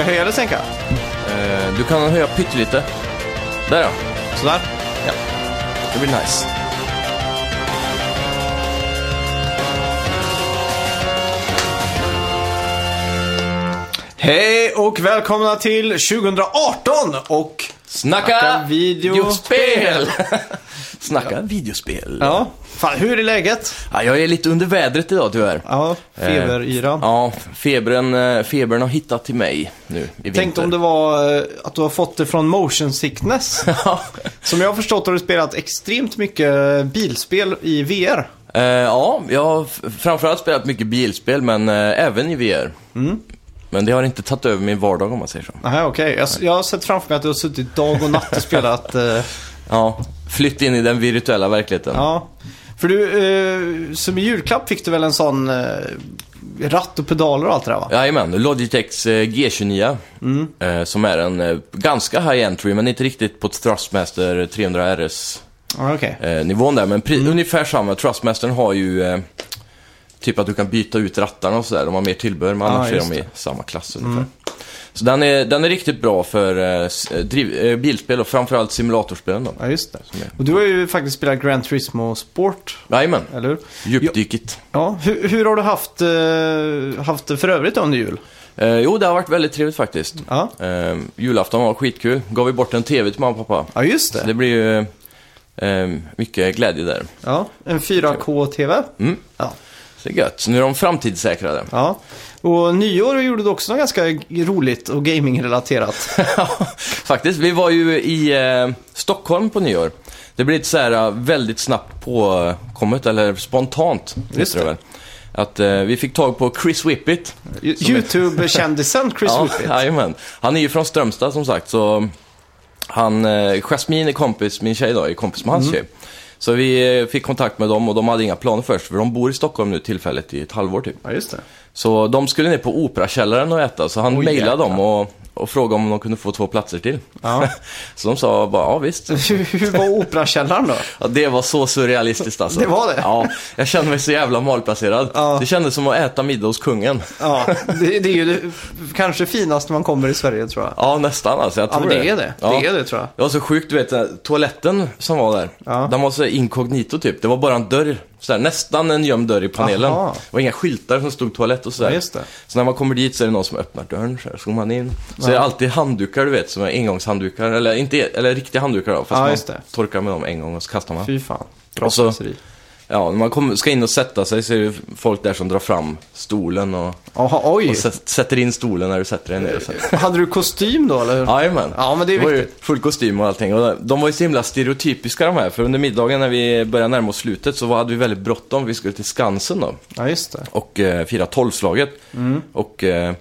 Ska jag höja eller sänka? Eh, du kan höja pyttelite. Där ja. Sådär. ja. Det blir nice. Hej och välkomna till 2018 och... Snacka, Snacka videospel. Snacka videospel. Ja, fan hur är läget? Ja, jag är lite under vädret idag tyvärr. Ja, feberyran. Ja, febern, eh, febern har hittat till mig nu i vinter. Tänk om det var eh, att du har fått det från motion sickness. Ja. Som jag har förstått har du spelat extremt mycket bilspel i VR. Eh, ja, jag har framförallt spelat mycket bilspel, men eh, även i VR. Mm. Men det har inte tagit över min vardag om man säger så. Nej, okej. Jag, jag har sett framför mig att du har suttit dag och natt och spelat. Eh, Ja, flytt in i den virtuella verkligheten. ja. För du, eh, som i julklapp fick du väl en sån eh, ratt och pedaler och allt det där va? Jajamän, Logitechs eh, G29. Mm. Eh, som är en eh, ganska high entry, men inte riktigt på Thrustmaster 300 RS okej. eh, nivån där. Men Mm. ungefär samma. Trustmastern har ju eh, typ att du kan byta ut rattarna och sådär. De har mer tillbehör, men Ja, annars är de i. Mm. samma klass ungefär. Så den är, den är riktigt bra för eh, eh, driv, eh, bilspel och framförallt simulatorspelen då. Ja, just det. Och du har ju faktiskt spelat Gran Turismo Sport, Jajamän, eller hur? djupdykigt. Ja, hur, hur har du haft, eh, haft det för övrigt under jul? Eh, jo, det har varit väldigt trevligt faktiskt. Ja, Eh, julafton var skitkul. Gav vi bort en TV till mamma och pappa. ja just Så det. det blir ju eh, mycket glädje där. Ja, en 4K-TV. Mm. Ja. Det är gött. Nu är de framtidssäkrade. ja. Och nyår gjorde du också något ganska roligt och gamingrelaterat. Faktiskt, vi var ju i eh, Stockholm på nyår. Det blev lite så här eh, väldigt snabbt påkommet, eller spontant, Just det väl. Att eh, vi fick tag på Chris Whippet. YouTube-kändisen Chris ja, Whippet. Jajamän. Han är ju från Strömstad som sagt, så han, eh, Jasmine är kompis, min tjej då, är kompis med hans Mm. tjej. Så vi eh, fick kontakt med dem och de hade inga planer först, för de bor i Stockholm nu tillfälligt i ett halvår typ. Ja, just det. Så de skulle ner på Operakällaren och äta, så han Oj, mejlade dem och, och frågade om de kunde få två platser till. Ja. så de sa bara, ja visst. Hur, var Operakällaren då? Ja, det var så surrealistiskt alltså. Det var det? Ja, jag kände mig så jävla malplacerad. Ja. Det kändes som att äta middag hos kungen. Ja, det, det är ju det kanske finaste man kommer i Sverige tror jag. Ja, nästan alltså. Jag Ja, tror men det är det. Ja. Det är det tror jag. Det var så sjukt, du vet, toaletten som var där. Ja. Den var så inkognito typ. Det var bara en dörr, så här, nästan en gömd dörr i panelen. Aha. Det var inga skyltar som stod toalett och sådär. Ja. Så när man kommer dit så är det någon som öppnar dörren, så, här, så går man in. Så är det alltid handdukar, du vet, som är engångshanddukar. Eller, inte, eller riktiga handdukar då, fast Ja, man torkar med dem en gång och så kastar man. Fy fan. Bra Och så-. Ja, när man ska in och sätta sig så är det folk där som drar fram stolen och, Jaha, oj. och sätt, sätter in stolen när du sätter dig ner. och så. Hade du kostym då eller? Jajamän. Ja, men det är var ju viktigt. full kostym och allting. Och de var ju så himla stereotypiska de här. För under middagen när vi började närma oss slutet så hade vi väldigt bråttom. Vi skulle till Skansen då. Ja, just det. Och eh, fira tolvslaget. Mm. Och eh,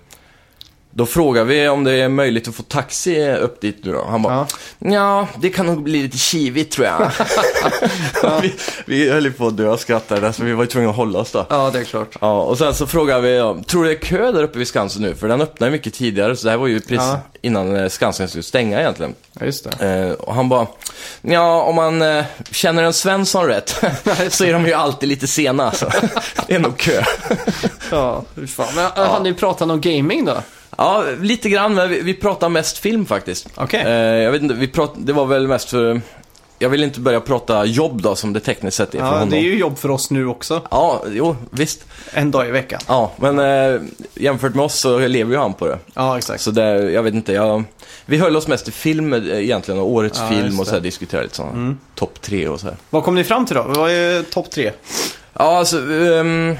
då frågade vi om det är möjligt att få taxi upp dit nu då. Han bara, ja, det kan nog bli lite kivigt tror jag. vi, vi höll ju på att dö och skratta där, så vi var ju tvungna att hålla oss då. Ja, det är klart. Ja, och sen så frågade vi, ja, tror du det är kö där uppe vid Skansen nu? För den öppnade mycket tidigare, så det här var ju precis Ja. innan eh, Skansen skulle stänga egentligen. Ja, just det. Eh, och han bara, ja om man eh, känner en Svensson rätt så är de ju alltid lite sena alltså. Det är nog kö. Ja, fan. Men ja. hade ni pratat om gaming då? Ja, lite grann, men vi, vi pratar mest film faktiskt. Okej. Eh, jag vet inte, vi prat, det var väl mest för, jag vill inte börja prata jobb då, som det tekniskt sett är för Ja, honom. det är ju jobb för oss nu också. Ja, jo, visst. En dag i veckan. Ja, men eh, jämfört med oss så lever ju han på det. Ja, exakt. Så det, jag vet inte, jag, vi höll oss mest till film eh, egentligen, och årets Ja, film och så här, det. diskuterade lite sådana, topp tre och så här. Vad kom ni fram till då? Vad är topp tre? Ja, alltså, ehm,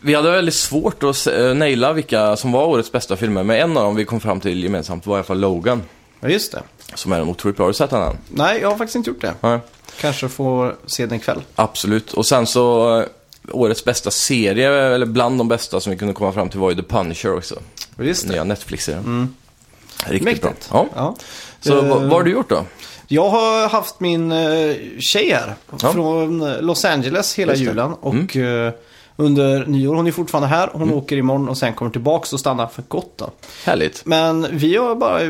vi hade väldigt svårt att uh, naila vilka som var årets bästa filmer, men en av dem vi kom fram till gemensamt var i alla fall Logan, Ja, just det. som är en otroligt bra. Har du sett den än? Nej, jag har faktiskt inte gjort det. Ja, Kanske får se den ikväll. absolut. Och sen så, eh, årets bästa serie, eller bland de bästa som vi kunde komma fram till var ju The Punisher också. Just det. Nya Netflix-serien. Riktigt bra. Mäktigt. Ja. Ja. Så Eh, vad, har du gjort då? Jag har haft min eh, tjej här Ja. från eh, Los Angeles hela det. Mm. julen. Och eh, under nyår, hon är fortfarande här. Hon åker imorgon och sen kommer tillbaka och stannar för gott då. Härligt. Men vi har bara...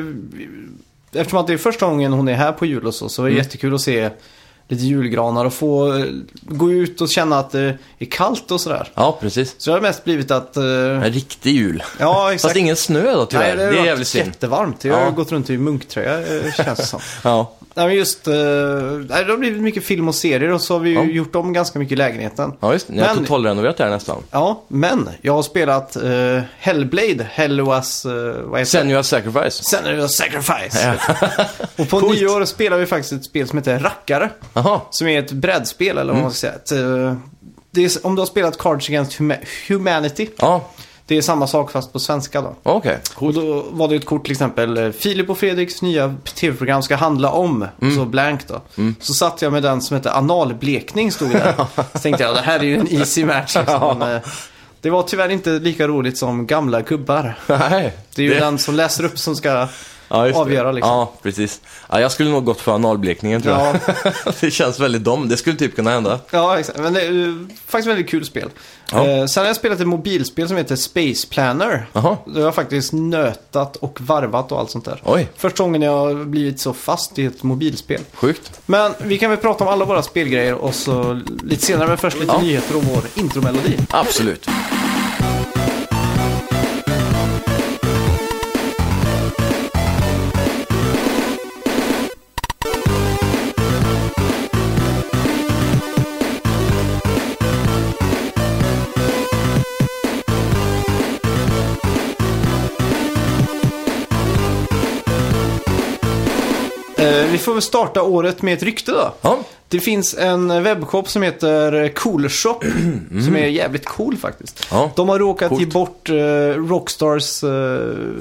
Eftersom att det är första gången hon är här på jul och så, så är det Mm. jättekul att se lite julgranar och få eh, gå ut och känna att det är kallt och sådär. Ja, precis. Så det har mest blivit att... eh, En riktig jul. ja, exakt. Fast ingen snö då tyvärr. Nej, det, har det är varit jävligt synd. jättevarmt. Jag har Ja. gått runt i munktröja, eh, känns det som. Ja. Nej, men just... eh, det har blivit mycket film och serier och så har vi ju Ja. gjort om ganska mycket i lägenheten. ja, just det. Ni har Men- totalrenoverat det här nästan. Ja, men jag har spelat uh, Hellblade, Helluas... Uh, vad heter Sen Senua Sacrifice. Senua's Sacrifice. och på Coolt. nyår spelar vi faktiskt ett spel som heter Rackare. Jaha. Som är ett brädspel, eller vad Mm. man ska säga. Ett, eh, det är, om du har spelat Cards Against Huma- Humanity. Ja, Det är samma sak fast på svenska då. okej. Och då var det ett kort till exempel, eh, Filip och Fredriks nya tv-program ska handla om, Mm. så blank då. Så satt jag med den som hette analblekning, stod det där. så tänkte jag, det här är ju en easy match liksom. Men, eh, Det var tyvärr inte lika roligt som gamla gubbar. Nej. Det är ju den som läser upp som ska... ja, avgöra, liksom. Ja, precis. Ja, jag skulle nog gått för analblekningen tror jag. det känns väldigt dom. Det skulle typ kunna hända. Ja, exakt. Men det är faktiskt väldigt kul spel. Eh, sen har jag spelat ett mobilspel som heter Space Planner. Jaha. Det har jag faktiskt nötat och varvat och allt sånt där. Oj, Första gången jag har blivit så fast i ett mobilspel. sjukt. Men vi kan väl prata om alla våra spelgrejer och så lite senare, men först lite nyheter och vår intromelodi. Absolut. Får väl starta året med ett rykte då. Ja, Det finns en webbshop som heter Cool Shop, som är jävligt cool faktiskt. Ja. De har råkat Coolt. ge bort eh, Rockstars uh,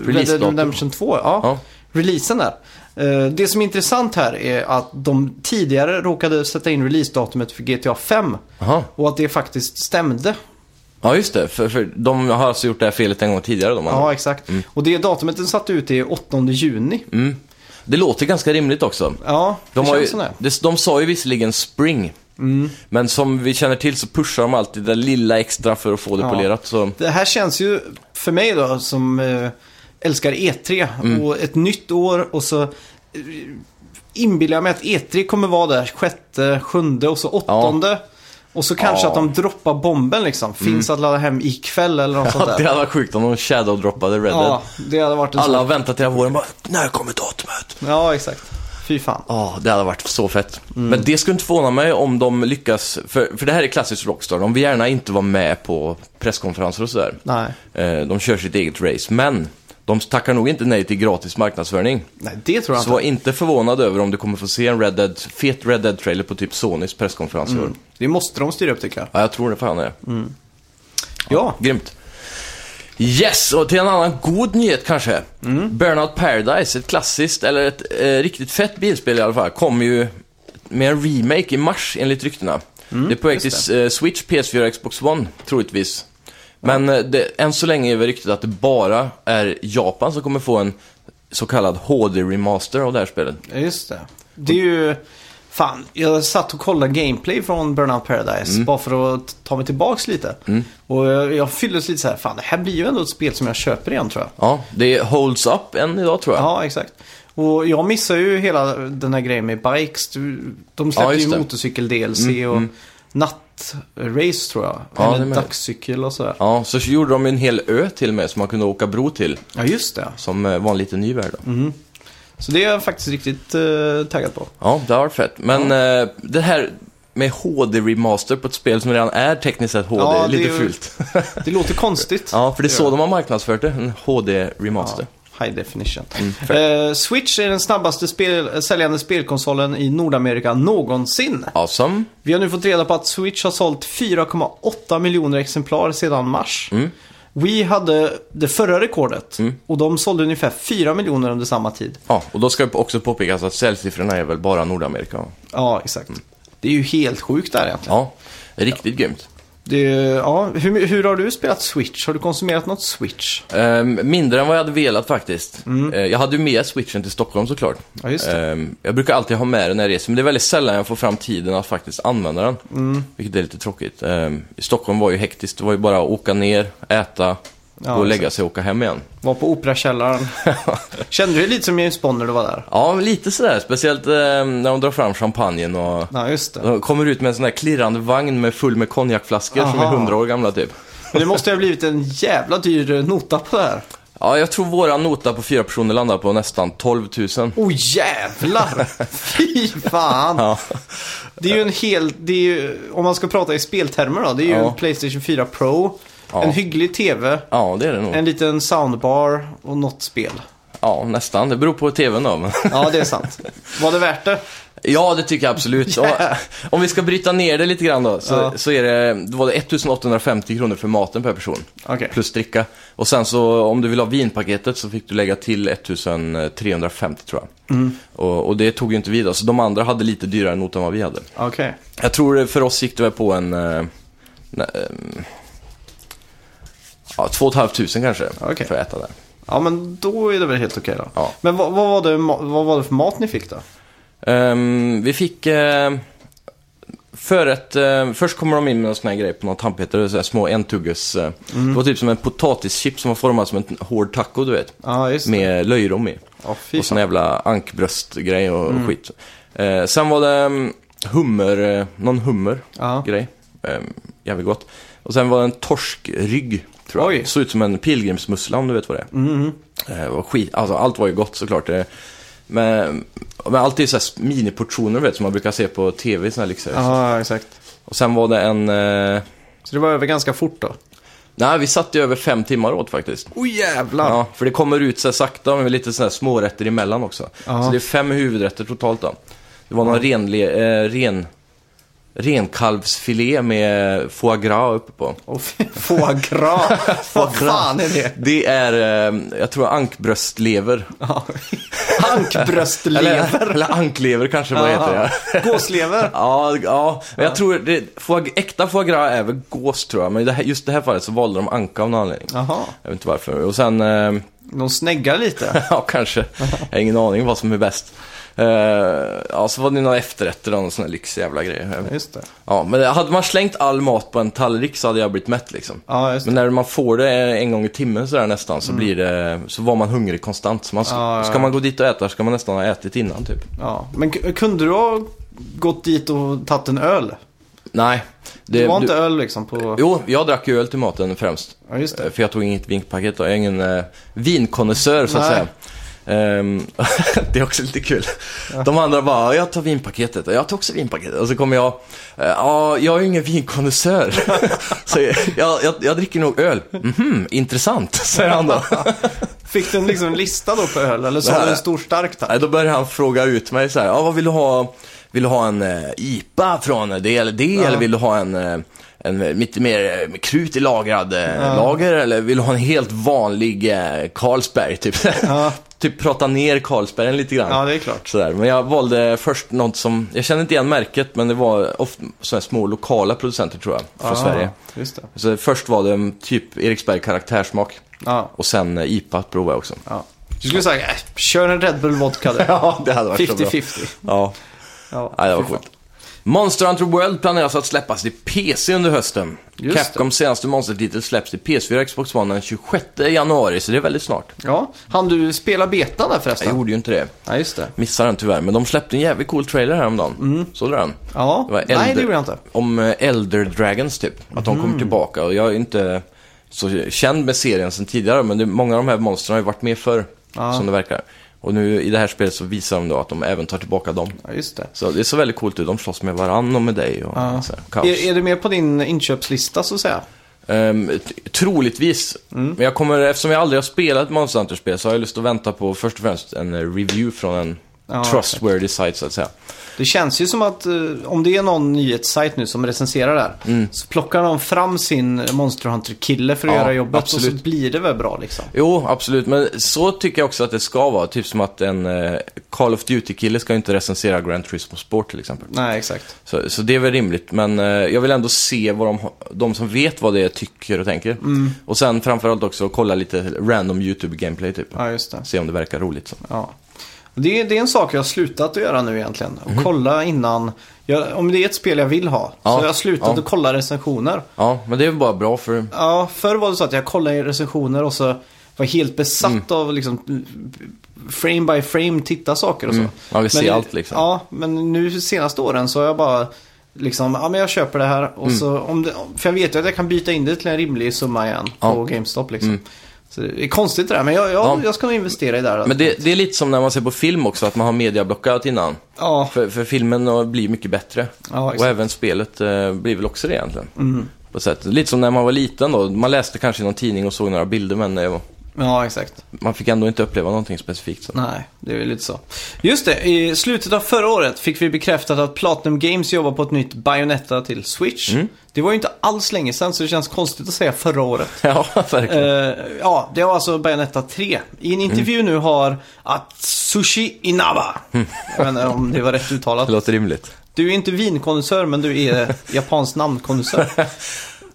Red Dead. Redemption 2. Ja, Ja. releasen där. Eh, det som är intressant här är att de tidigare råkade sätta in releasedatumet för GTA 5 Aha. och att det faktiskt stämde. ja just det. För, för de har alltså gjort det här felet en gång tidigare. De Ja, exakt. Och det datumet den satte ut är 8 juni. mm. Det låter ganska rimligt också. Ja, det De, känns ju, det, de sa ju visserligen spring. Mm. Men som vi känner till så pushar de alltid det lilla extra för att få det Ja. polerat. Så. Det här känns ju för mig då som eh, älskar E3 Mm. och ett nytt år och så eh, inbillar jag mig att E3 kommer vara där sjätte, sjunde och så åttonde. Och så kanske Ja. att de droppar bomben liksom. Finns att ladda hem ikväll eller något sånt Ja, det där. hade varit sjukt om de shadow-droppade Red Dead. Ja, det hade varit en Alla har väntat hela våren bara, när kommer datumet? Ja, exakt. Fy fan. Ja, det hade varit så fett. Mm. Men det skulle inte förvåna mig om de lyckas, för, för det här är klassiskt Rockstar. De vill gärna inte vara med på presskonferenser och sådär. Nej. Eh, De kör sitt eget race, men de tackar nog inte nej till gratis marknadsföring. Nej, det tror jag Så var inte. förvånad över om du kommer få se en Red Dead, fet Red Dead-trailer på typ Sonys presskonferens i år. Det måste de styra upp tycker jag. Ja, jag tror det fan är. Ja. Grymt. Yes, och till en annan god nyhet kanske. Mm. Burnout Paradise, ett klassiskt, eller ett eh, riktigt fett bilspel i alla fall, kommer ju med en remake i mars enligt ryktena. det är på väg Mm, till eh, Switch, PS4 och Xbox One, troligtvis. Men eh, det, än så länge är väl ryktet att det bara är Japan som kommer få en så kallad HD-remaster av det här spelet. Ja, Just det. Det är ju... Fan, jag satt och kollade gameplay från Burnout Paradise Mm. bara för att ta mig tillbaks lite. Och jag, jag fylldes lite så här, fan det här blir ju ändå ett spel som jag köper igen tror jag. Ja, det holds up än idag tror jag. Ja, exakt. Och jag missar ju hela den här grejen med bikes. De släppte just ju motorcykel-DLC och nattrace tror jag. Ja, Eller dagscykel och sådär. Ja, så gjorde de en hel ö till med som man kunde åka bro till. Ja, just det. Som eh, var en liten ny värld. då. Så det är jag faktiskt riktigt uh, taggad på. Ja, det har varit fett. Men eh, det här med HD-remaster på ett spel som redan är tekniskt sett HD, Ja, lite är fult. Det låter konstigt. ja, för det är så Ja. de har marknadsfört det, en HD-remaster. High definition. fair. Eh, Switch är den snabbaste spel, säljande spelkonsolen i Nordamerika någonsin. Awesome. Vi har nu fått reda på att Switch har sålt 4,8 miljoner exemplar sedan mars. Mm. Vi hade det förra rekordet och de sålde ungefär 4 miljoner under samma tid. Ja, och då ska det också påpekas att säljsiffrorna är väl bara Nordamerika. Ja, exakt. Det är ju helt sjukt där egentligen. Ja, riktigt grymt. Det, ja, hur, hur har du spelat Switch? Har du konsumerat något Switch? Ehm, mindre än vad jag hade velat faktiskt. Eh, jag hade ju med switchen till Stockholm såklart. Mm. Ja, just det. Ehm, jag brukar alltid ha med den när jag reser, men det är väldigt sällan jag får fram tiden att faktiskt använda den. Mm. Vilket är lite tråkigt. Ehm, I Stockholm var ju hektiskt, det var ju bara att åka ner, äta, Ja, gå och lägga sig och åka hem igen. Var på Operakällaren. Kände du dig lite som James Bond när du var där? Ja, lite sådär. Speciellt eh, när de drar fram champagnen och Ja, just det. de kommer ut med en sån där klirrande vagn med full med konjakflaskor som är Aha. 100 år gamla typ. Det måste ju ha blivit en jävla dyr eh, nota på det här. Ja, jag tror våra nota på fyra personer landar på nästan 12 000. Oh jävlar! Fy fan! Ja, Det är ju en hel, det är ju, om man ska prata i speltermer då, det är ju Ja. en Playstation 4 Pro, Ja. en hygglig TV, ja det är det nog. en liten soundbar och något spel. Ja, nästan. Det beror på tvn då. Ja, det är sant. Var det värt det? Ja, det tycker jag absolut. Och, om vi ska bryta ner det lite grann då, så, Ja. så är det, då var det 1850 kronor för maten per person. Okej. Plus dricka. Och sen så om du vill ha vinpaketet så fick du lägga till 1350 tror jag. Mm. Och, och det tog ju inte vi då, så de andra hade lite dyrare not än vad vi hade. Okej. Jag tror det- för oss gick det väl på en... Eh, nej, ja, två och ett halvt tusen kanske Okej. för att äta där. Ja, men då är det väl helt okej då. Ja. Men vad, vad, var det, vad var det för mat ni fick då? Ehm, vi fick eh, förrätt, eh, först kommer de in med en sån här grej på någon tandpetare, så här små entugges. Eh, Mm. Det var typ som en potatischip som var formad som en hård taco, du vet. Det. Med löjrom i. Fy Och sån jävla ankbröstgrej och, Mm. och skit. Eh, sen var det mm, hummer, någon hummer-grej. Ja. Eh, jävligt gott. Och sen var det en torskrygg, tror jag. Oj. Såg ut som en pilgrimsmussla om du vet vad det är. Mhm. Eh, och skit, alltså allt var ju gott såklart. Det, men, men allt är ju så här miniportioner vet, som man brukar se på tv såna här lyxigare. Ja, exakt. Och sen var det en... Eh, Så det var över ganska fort då? nej, vi satt ju över fem timmar åt faktiskt. Oh jävlar! Ja, för det kommer ut så här sakta med lite så här smårätter emellan också. Ja. Så det är fem huvudrätter totalt då. Det var någon renle, eh, ren, renkalvsfilé med foie gras uppe på. Oh, foie gras. Vad fan är det? Det är, eh, jag tror ankbröstlever. Ankbröstlever. Eller, eller anklever kanske, vad heter det? Gåslever. Ja, ja, men jag tror det, foie, äkta foie gras är väl gås tror jag, men det här, just det här fallet så valde de anka av någon anledning. Jaha. Jag vet inte varför. Och sen, eh, De snäggar lite. ja kanske, jag har ingen aning vad som är bäst. Eh, ja, så var det några efterrätter då, någon sån här lyxig jävla grej. Ja, Just det. Ja, men hade man slängt all mat på en tallrik så hade jag blivit mätt liksom. Ja, just det. Men när man får det en gång i timmen sådär nästan så blir det, så var man hungrig konstant. Så man, Mm. Ja, ja, ska man gå dit och äta ska man nästan ha ätit innan typ. Ja. Men kunde du ha gått dit och tagit en öl? Nej. Det, var du- inte öl liksom på... Jo, jag drack ju öl till maten främst. Ja, just det. Eh, För jag tog inget vinpaket och jag är ingen uh, vinkonnässör så att Nej. säga. Ehm, det är också lite kul. De andra bara, jag tar vinpaketet och jag tar också vinpaketet. Och så kommer jag, eh, ja, jag är ju ingen vinkonnässör. så jag, jag, jag dricker nog öl. Mhm, intressant, säger han då. Fick du en liksom lista då på öl? Eller så var det en stor stark tack? Nej, då börjar han fråga ut mig så här, ja, vad vill du ha? Vill du ha en eh, IPA från det eller det? Eller vill du ha en, eh, en lite mer eh, krut i lagrad eh, lager? Eller vill du ha en helt vanlig eh, Carlsberg? Typ, Ja. Typ prata ner Carlsbergen lite grann. Ja, det är klart. Sådär. Men jag valde först något som, jag kände inte igen märket, men det var ofta sådana små lokala producenter tror jag, från Ja, Sverige. Just det. Så först var det en typ Eriksberg karaktärsmak. Ja. Och sen IPA provade jag också. ja. Du skulle säga, äh, kör en Red Bull vodka du. Ja, det hade varit så bra. 50-50. Ja. Ja, Ja, det var coolt. Monster Hunter World planeras att släppas till PC under hösten. Just Capcoms senaste monstertitel släpps till PS4 och Xbox One den 26 januari, så det är väldigt snart. Ja, han du spela betan där Jag förresten? gjorde ju inte det. Ja, just det. Missade den tyvärr, men de släppte en jävligt cool trailer häromdagen. Mm. Såg du den? Ja, Det var nej Elder- det gjorde jag inte. Om eh, Elder Dragons typ. Att de Mm. kommer tillbaka. Och jag är inte så känd med serien sedan tidigare, men det, många av de här monstren har ju varit med förr, Ja. som det verkar. Och nu i det här spelet så visar de då att de även tar tillbaka dem. Ja, just det. Så det ser väldigt coolt ut. De slåss med varann och med dig och Ja. så här, kaos. Är, är det med på din inköpslista så att säga? T- troligtvis. Mm. Men jag kommer, eftersom jag aldrig har spelat Monster Hunter-spel så har jag lust att vänta på först och främst en review från en Ja, trustworthy site så att säga. Det känns ju som att eh, om det är någon nyhetssajt nu som recenserar där så plockar de fram sin Monster Hunter-kille för att Mm. Ja, göra jobbet och absolut. så blir det väl bra liksom. Jo, absolut. Men så tycker jag också att det ska vara. Typ som att en eh, Call of Duty-kille ska inte recensera Grand Turismo Sport till exempel. Nej, exakt. Så, så det är väl rimligt. Men eh, jag vill ändå se vad de, de som vet vad det är tycker och tänker. Mm. Och sen framförallt också kolla lite random YouTube-gameplay typ. Ja, just det. Se om det verkar roligt. Så. Ja. Det är, det är en sak jag har slutat att göra nu egentligen. Att kolla innan. Jag, om det är ett spel jag vill ha. Ja, Så jag har slutat ja. att kolla recensioner. Ja, men det är bara bra för... Ja, förr var det så att jag kollade i recensioner och så var helt besatt Mm. av liksom frame by frame titta saker och så. Mm. Ja, vi ser Men- allt liksom. Ja, men nu senaste åren så har jag bara liksom, ja men jag köper det här och Mm. så om det, för jag vet ju att jag kan byta in det till en rimlig summa igen Ja. på GameStop liksom. Det är konstigt det där, men jag, jag, Ja. jag ska nog investera i det här. Men det, det är lite som när man ser på film också, att man har mediablockout innan. Ja, För, för filmen blir mycket bättre. ja Och även spelet eh, blir väl också det egentligen. Mm. På sätt. Lite som när man var liten då. Man läste kanske i någon tidning och såg några bilder men eh, Ja, exakt. man fick ändå inte uppleva någonting specifikt. Så. Nej, det är väl lite så. Just det, i slutet av förra året fick vi bekräftat att Platinum Games jobbar på ett nytt Bayonetta till Switch. Mm. Det var ju inte alls länge sedan så det känns konstigt att säga förra året. Ja, verkligen. Eh, ja, det var alltså Bayonetta 3. I en intervju nu har Atsushi Inaba, jag vet inte om det var rätt uttalat. Det låter rimligt. Du är inte vinkonnässör men du är japansk namnkonnässör.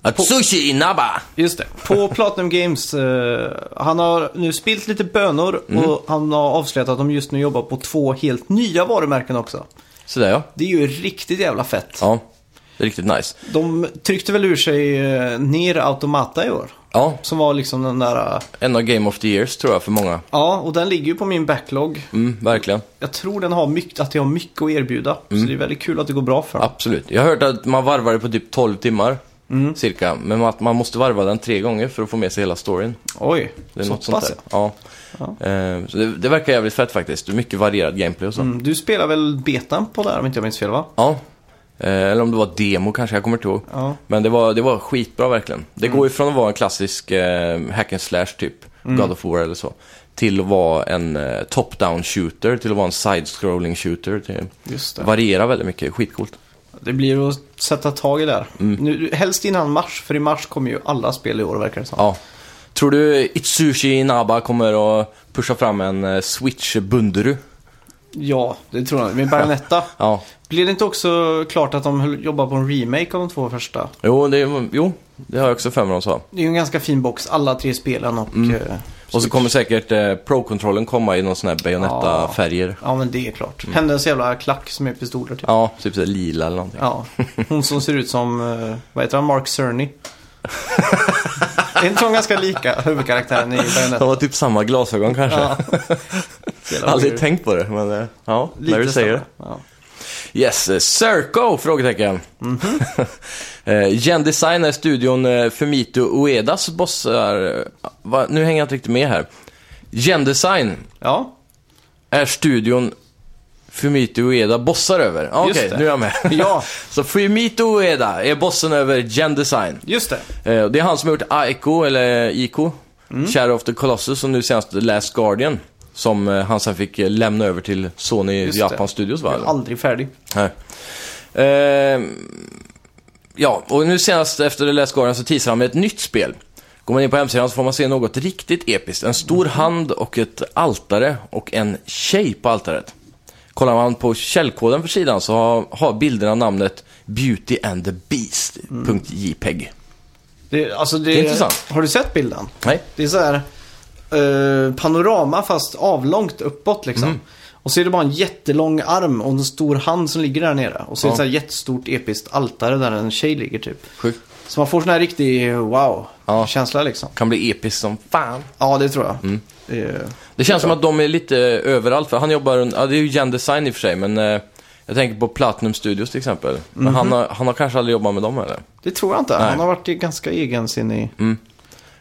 Atsushi Inaba! Just det. På Platinum Games, eh, han har nu spilt lite bönor och han har avslöjat att de just nu jobbar på två helt nya varumärken också. Sådär ja. Det är ju riktigt jävla fett. Ja, det är riktigt nice. De tryckte väl ur sig eh, ner Automata i år. Ja, Som var liksom den där... eh, en av Game of the Years tror jag för många. Ja, och den ligger ju på min backlog. Mm, verkligen. Jag tror den har mycket, att det har mycket att erbjuda. Så det är väldigt kul att det går bra för dem. Absolut. Jag har hört att man varvar det på typ 12 timmar. Mm. Cirka. Men att man måste varva den tre gånger för att få med sig hela storyn. Oj, Det är så något sånt pass där. Ja. Eh, så det, det verkar jävligt fett faktiskt. Mycket varierad gameplay och så. mm, Du spelar väl betan på det här om inte jag minns fel va? Ja. Eh, eller om det var demo kanske, jag kommer inte ihåg. Ja. Men det var, det var skitbra verkligen. Det går ju från att vara en klassisk eh, hack and slash typ, God of War eller så, till att vara en top-down shooter, till att vara en side-scrolling shooter. Till, Just det. varierar väldigt mycket, skitcoolt. Det blir att sätta tag i det här. Mm. Nu, helst innan mars, för i mars kommer ju alla spel i år verkar det som. Ja. Tror du Itsushi Inaba kommer att pusha fram en eh, Switch Bunderu? Ja, det tror jag. Med Bayonetta. Ja. Blir det inte också klart att de jobbar på en remake av de två första? Jo, det, jo, det har jag också för mig de sa. Det är ju en ganska fin box, alla tre spelen och... Mm. eh, Och så kommer säkert eh, Pro-kontrollen komma i någon sån här Bayonetta-färger. Ja, men det är klart. Hennes jävla klack som är pistoler typ. Mm. Ja, typ så här lila eller någonting. Ja, hon som ser ut som, eh, vad heter han, Mark Cerny. är inte de ganska lika huvudkaraktären i De Bayonetta? har typ samma glasögon kanske. Ja. Aldrig tänkt på det, men eh, ja, när du Lite säger det. Ja. Yes, eh, Serco? Frågetecken. Mhm. eh, Gen Design är studion eh, Fumito Uedas bossar. eh, Va? Nu hänger jag inte riktigt med här. Gen Design ja, är studion Fumito Ueda bossar över. Ah, Okej, det. nu är jag med. ja, Så Fumito Ueda är bossen över Gen Design. just det. Eh, det är han som har gjort Aiko, eller Ico, Mm. Shadow of the Colossus och nu senast The Last Guardian. Som eh, han sen fick eh, lämna över till Sony Just Japan det. Studios va? Aldrig färdig. Nej. Eh, ja, och nu senast efter The Last Guardian så teasar han med ett nytt spel. Går man in på hemsidan så får man se något riktigt episkt. En stor hand och ett altare och en tjej på altaret. Kollar man på källkoden för sidan så har, har bilderna namnet Beauty and the Beast. .jpeg. Det, alltså det, Det är intressant. Har du sett bilden? Nej? Det är så här eh, panorama fast avlångt uppåt liksom. Mm. Och så är det bara en jättelång arm och en stor hand som ligger där nere. Och så är det Ja. så jättestort episkt altare där en tjej ligger typ. Sjukt. Så man får sån här riktig wow-känsla Ja. liksom. Kan bli episkt som fan. Ja, det tror jag. Mm. Det är- Det känns som att de är lite överallt. För han jobbar, ja det är ju Gen Design i och för sig, men eh, jag tänker på Platinum Studios till exempel. Men han, har, han har kanske aldrig jobbat med dem eller? det tror jag inte. Nej. Han har varit ganska egensinnig. Mm.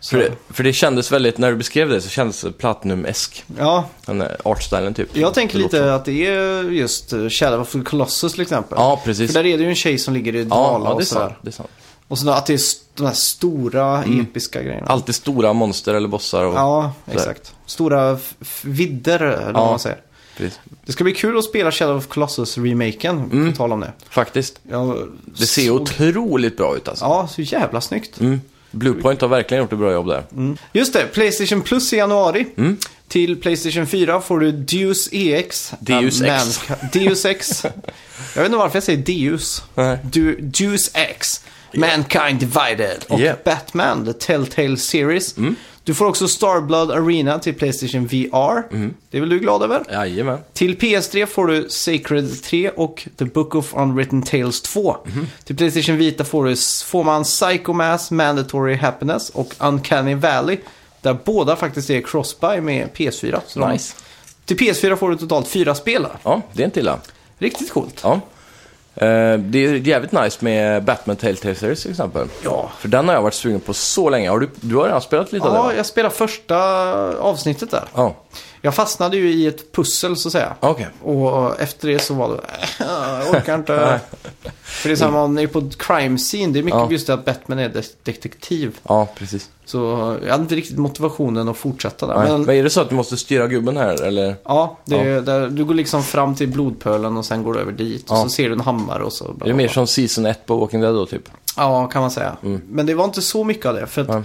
För det, för det kändes väldigt, när du beskrev det så kändes det Platinum-esk. Ja, Den artstylen typ. jag tänker lite så. att det är just eh, Shadow of the Colossus till exempel. Ja, precis. För där är det ju en tjej som ligger i Ja, dvala ja, det är och sådär. sant. Det är sant. Och så att det är de här stora episka grejerna. Alltid stora monster eller bossar och... Ja, sådär. exakt. Stora vidder, eller Ja. man säger. Precis. Det ska bli kul att spela Shadow of Colossus-remaken, Mm. på tal om det. Faktiskt. Jag Det ser såg- otroligt bra ut alltså. Ja, så jävla snyggt. Mm. Bluepoint har verkligen gjort ett bra jobb där. Mm. Just det, Playstation Plus i januari. Mm. Till Playstation 4 får du Deus EX. Deus Ex. Man- Deus Ex. Jag vet inte varför jag säger Deus. Nej. Du, Deus X. Mankind Divided och Yeah. Batman, The Telltale Series. Du får också Starblood Arena till Playstation VR. Det är väl du glad över? Jajamän. Till PS3 får du Sacred 3 och The Book of Unwritten Tales 2. Till Playstation Vita får, du, får man Psycho Mass, Mandatory Happiness och Uncanny Valley. Där båda faktiskt är crossbuy med PS4. Så Nice. Till PS4 får du totalt fyra spel. Ja, det är inte illa. Riktigt coolt. Ja. Eh, det är jävligt nice med Batman Telltale Series till exempel. Ja. För den har jag varit sugen på så länge. Har du, du har redan spelat lite av det Ja, jag spelade första avsnittet där. Ja, Jag fastnade ju i ett pussel så att säga. okej. Och efter det så var det, äh, jag orkar inte. För det är samma ni är på crime scene. Det är mycket Ja. just det att Batman är de- detektiv. Ja, precis. Så jag hade inte riktigt motivationen att fortsätta där. Men, Men är det så att du måste styra gubben här eller? ja, det är, Där, du går liksom fram till blodpölen och sen går du över dit. Och Ja. så ser du en hammare och så. bla, Är det bla, mer bla. som Season 1 på Walking Dead då typ? Ja, kan man säga. Men det var inte så mycket av det. För att.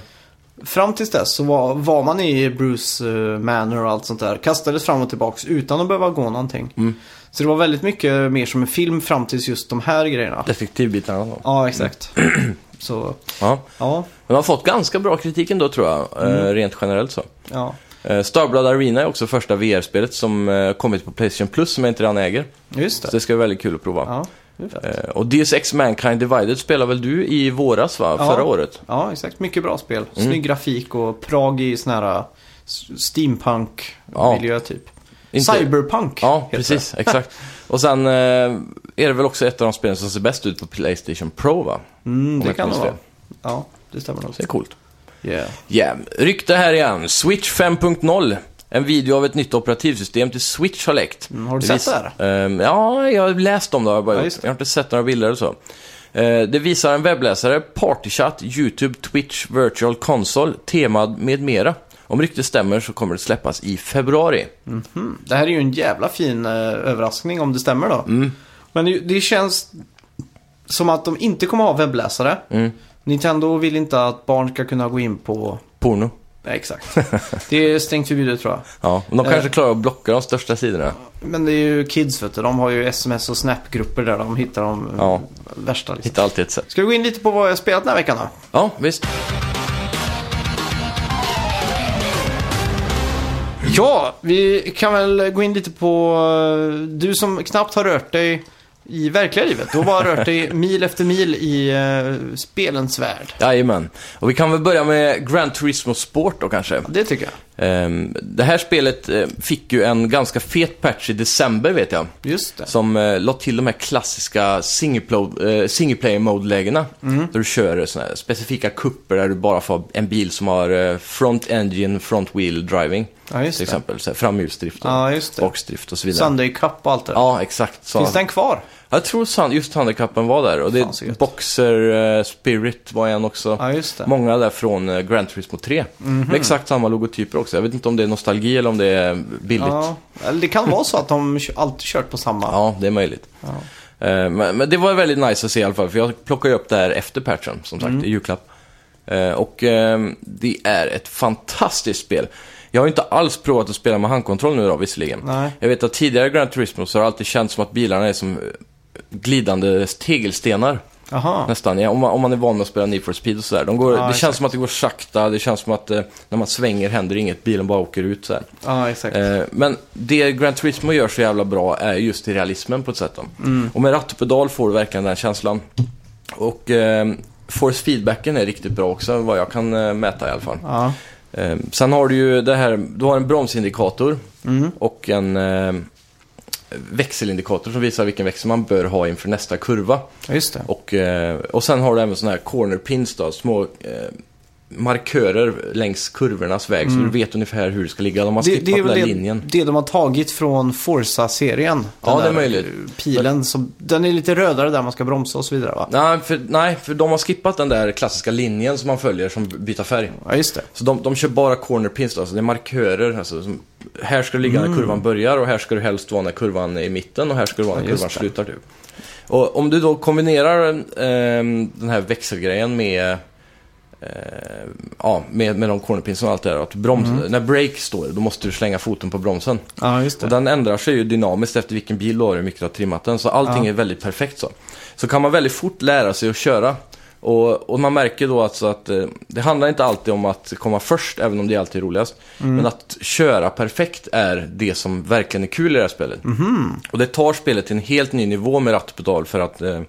Fram tills dess så var, var man i Bruce uh, Manor och allt sånt där. Kastades fram och tillbaks utan att behöva gå någonting. Mm. Så det var väldigt mycket mer som en film fram tills just de här grejerna. Detektivbitarna då? Ja, exakt. så, Ja. ja, Men de har fått ganska bra kritik ändå tror jag, eh, rent generellt så. ja. Eh, Starblood Arena är också första VR-spelet som eh, kommit på Playstation Plus som jag inte redan äger. Just Så det. det ska bli väldigt kul att prova. Ja, det. Eh, och Deus Ex Mankind Divided spelar väl du i våras va? Ja. Förra året? ja, exakt. Mycket bra spel. Mm. Snygg grafik och Prag i sån här uh, steampunk-miljö typ. Inte- Cyberpunk Ja, precis. Exakt. Och sen eh, är det väl också ett av de spelen som ser bäst ut på Playstation Pro va? det. Mm, det kan det vara. Ja, det stämmer nog. Det är coolt. Yeah. Yeah. Rykte här igen. Switch 5.0. En video av ett nytt operativsystem till Switch har läckt. Mm, har du sett vis- det här? Ehm, ja, jag har läst om det. Jag, bara Ja, det. jag har inte sett några bilder och så. Eh, det visar en webbläsare, Partychat, YouTube, Twitch, Virtual Console, temad med mera. Om ryktet stämmer så kommer det släppas i februari. Mm. Det här är ju en jävla fin eh, överraskning om det stämmer då. Mm. Men det, det känns som att de inte kommer ha webbläsare. Mm. Nintendo vill inte att barn ska kunna gå in på... Porno. Nej, exakt. Det är strängt förbjudet tror jag. Ja, men de Eh. kanske klarar att blocka de största sidorna. Men det är ju kids vet du. De har ju sms och snap-grupper där de hittar de Ja. värsta. Liksom. Hitta alltid ett sätt. Ska vi gå in lite på vad jag har spelat den här veckan då? Ja, visst. Ja, vi kan väl gå in lite på... eh, Du som knappt har rört dig i verkliga livet. Du har rört dig mil efter mil i uh, spelens värld. Jajamän. Och vi kan väl börja med Gran Turismo Sport då kanske. Det tycker jag. Ehm, det här spelet eh, fick ju en ganska fet patch i december vet jag. Just det. Som uh, la till de här klassiska single, mode-lägena. Mm. Där du kör såna här specifika kupper där du bara får en bil som har eh, front engine, front wheel driving. Ja, just till exempel. Framhjulsdrift Ja, just det. och så vidare. Sunday Cup och allt det. Ja, exakt. Så. Finns den kvar? Jag tror san- just handikappen var där. Och det Fan, så gött. Boxer eh, Spirit var en också. Ja, just det. Många där från uh, Gran Turismo 3. Med exakt samma logotyper också. Jag vet inte om det är nostalgi eller om det är billigt. Ja, Ja, eller det kan vara så att de kö- alltid kört på samma. det är möjligt. Eh, men, men det var väldigt nice att se i alla fall. För jag plockade ju upp det här efter patchen, som sagt, i julklapp. Eh, och eh, det är ett fantastiskt spel. Jag har ju inte alls provat att spela med handkontroll nu då, visserligen. Nej. Jag vet att tidigare Gran Turismo så har det alltid känts som att bilarna är som eh, glidande tegelstenar. Jaha. Nästan, ja, om, man, om man är van med att spela Need for Speed och sådär. De går, Ja, det exakt. känns som att det går sakta, det känns som att eh, när man svänger händer inget, bilen bara åker ut så här. Ja, exakt. Eh, men det Gran Turismo gör så jävla bra är just i realismen på ett sätt. Mm. Och med ratt och pedal får du verkligen den känslan. Och eh, force feedbacken är riktigt bra också, vad jag kan eh, mäta i alla fall. Ja. Eh, sen har du ju det här, du har en bromsindikator Mm. och en eh, växelindikator som visar vilken växel man bör ha inför nästa kurva. Just det. Och, eh, och sen har du även sådana här corner pins då, små eh, markörer längs kurvornas väg så du vet ungefär hur det ska ligga. De har Mm. Det, skippat det är den där det, linjen. det de har tagit från Forza-serien. Ja, det är möjligt. Pilen, som, den är lite rödare där man ska bromsa och så vidare va? Nej för, nej, för de har skippat den där klassiska linjen som man följer som byter färg. Ja, just det. Så de, de kör bara corner pins då, alltså det är markörer. Alltså, som, här ska du ligga Mm. när kurvan börjar och här ska du helst vara när kurvan är i mitten och här ska du vara när Ja, kurvan det. slutar. Typ. Och om du då kombinerar ehm, den här växelgrejen med eh, ja, med, med de cornerpinsen och allt det där. Att broms, Mm. När break står, då måste du slänga foten på bromsen. Ja, just Och det. den ändrar sig ju dynamiskt efter vilken bil du har och hur mycket du har trimmat den. Så allting Ja. är väldigt perfekt så. Så kan man väldigt fort lära sig att köra Och, och man märker då alltså att eh, det handlar inte alltid om att komma först, även om det alltid är roligast. Men att köra perfekt är det som verkligen är kul i det här spelet. Och det tar spelet till en helt ny nivå med ratt och pedal för att eh,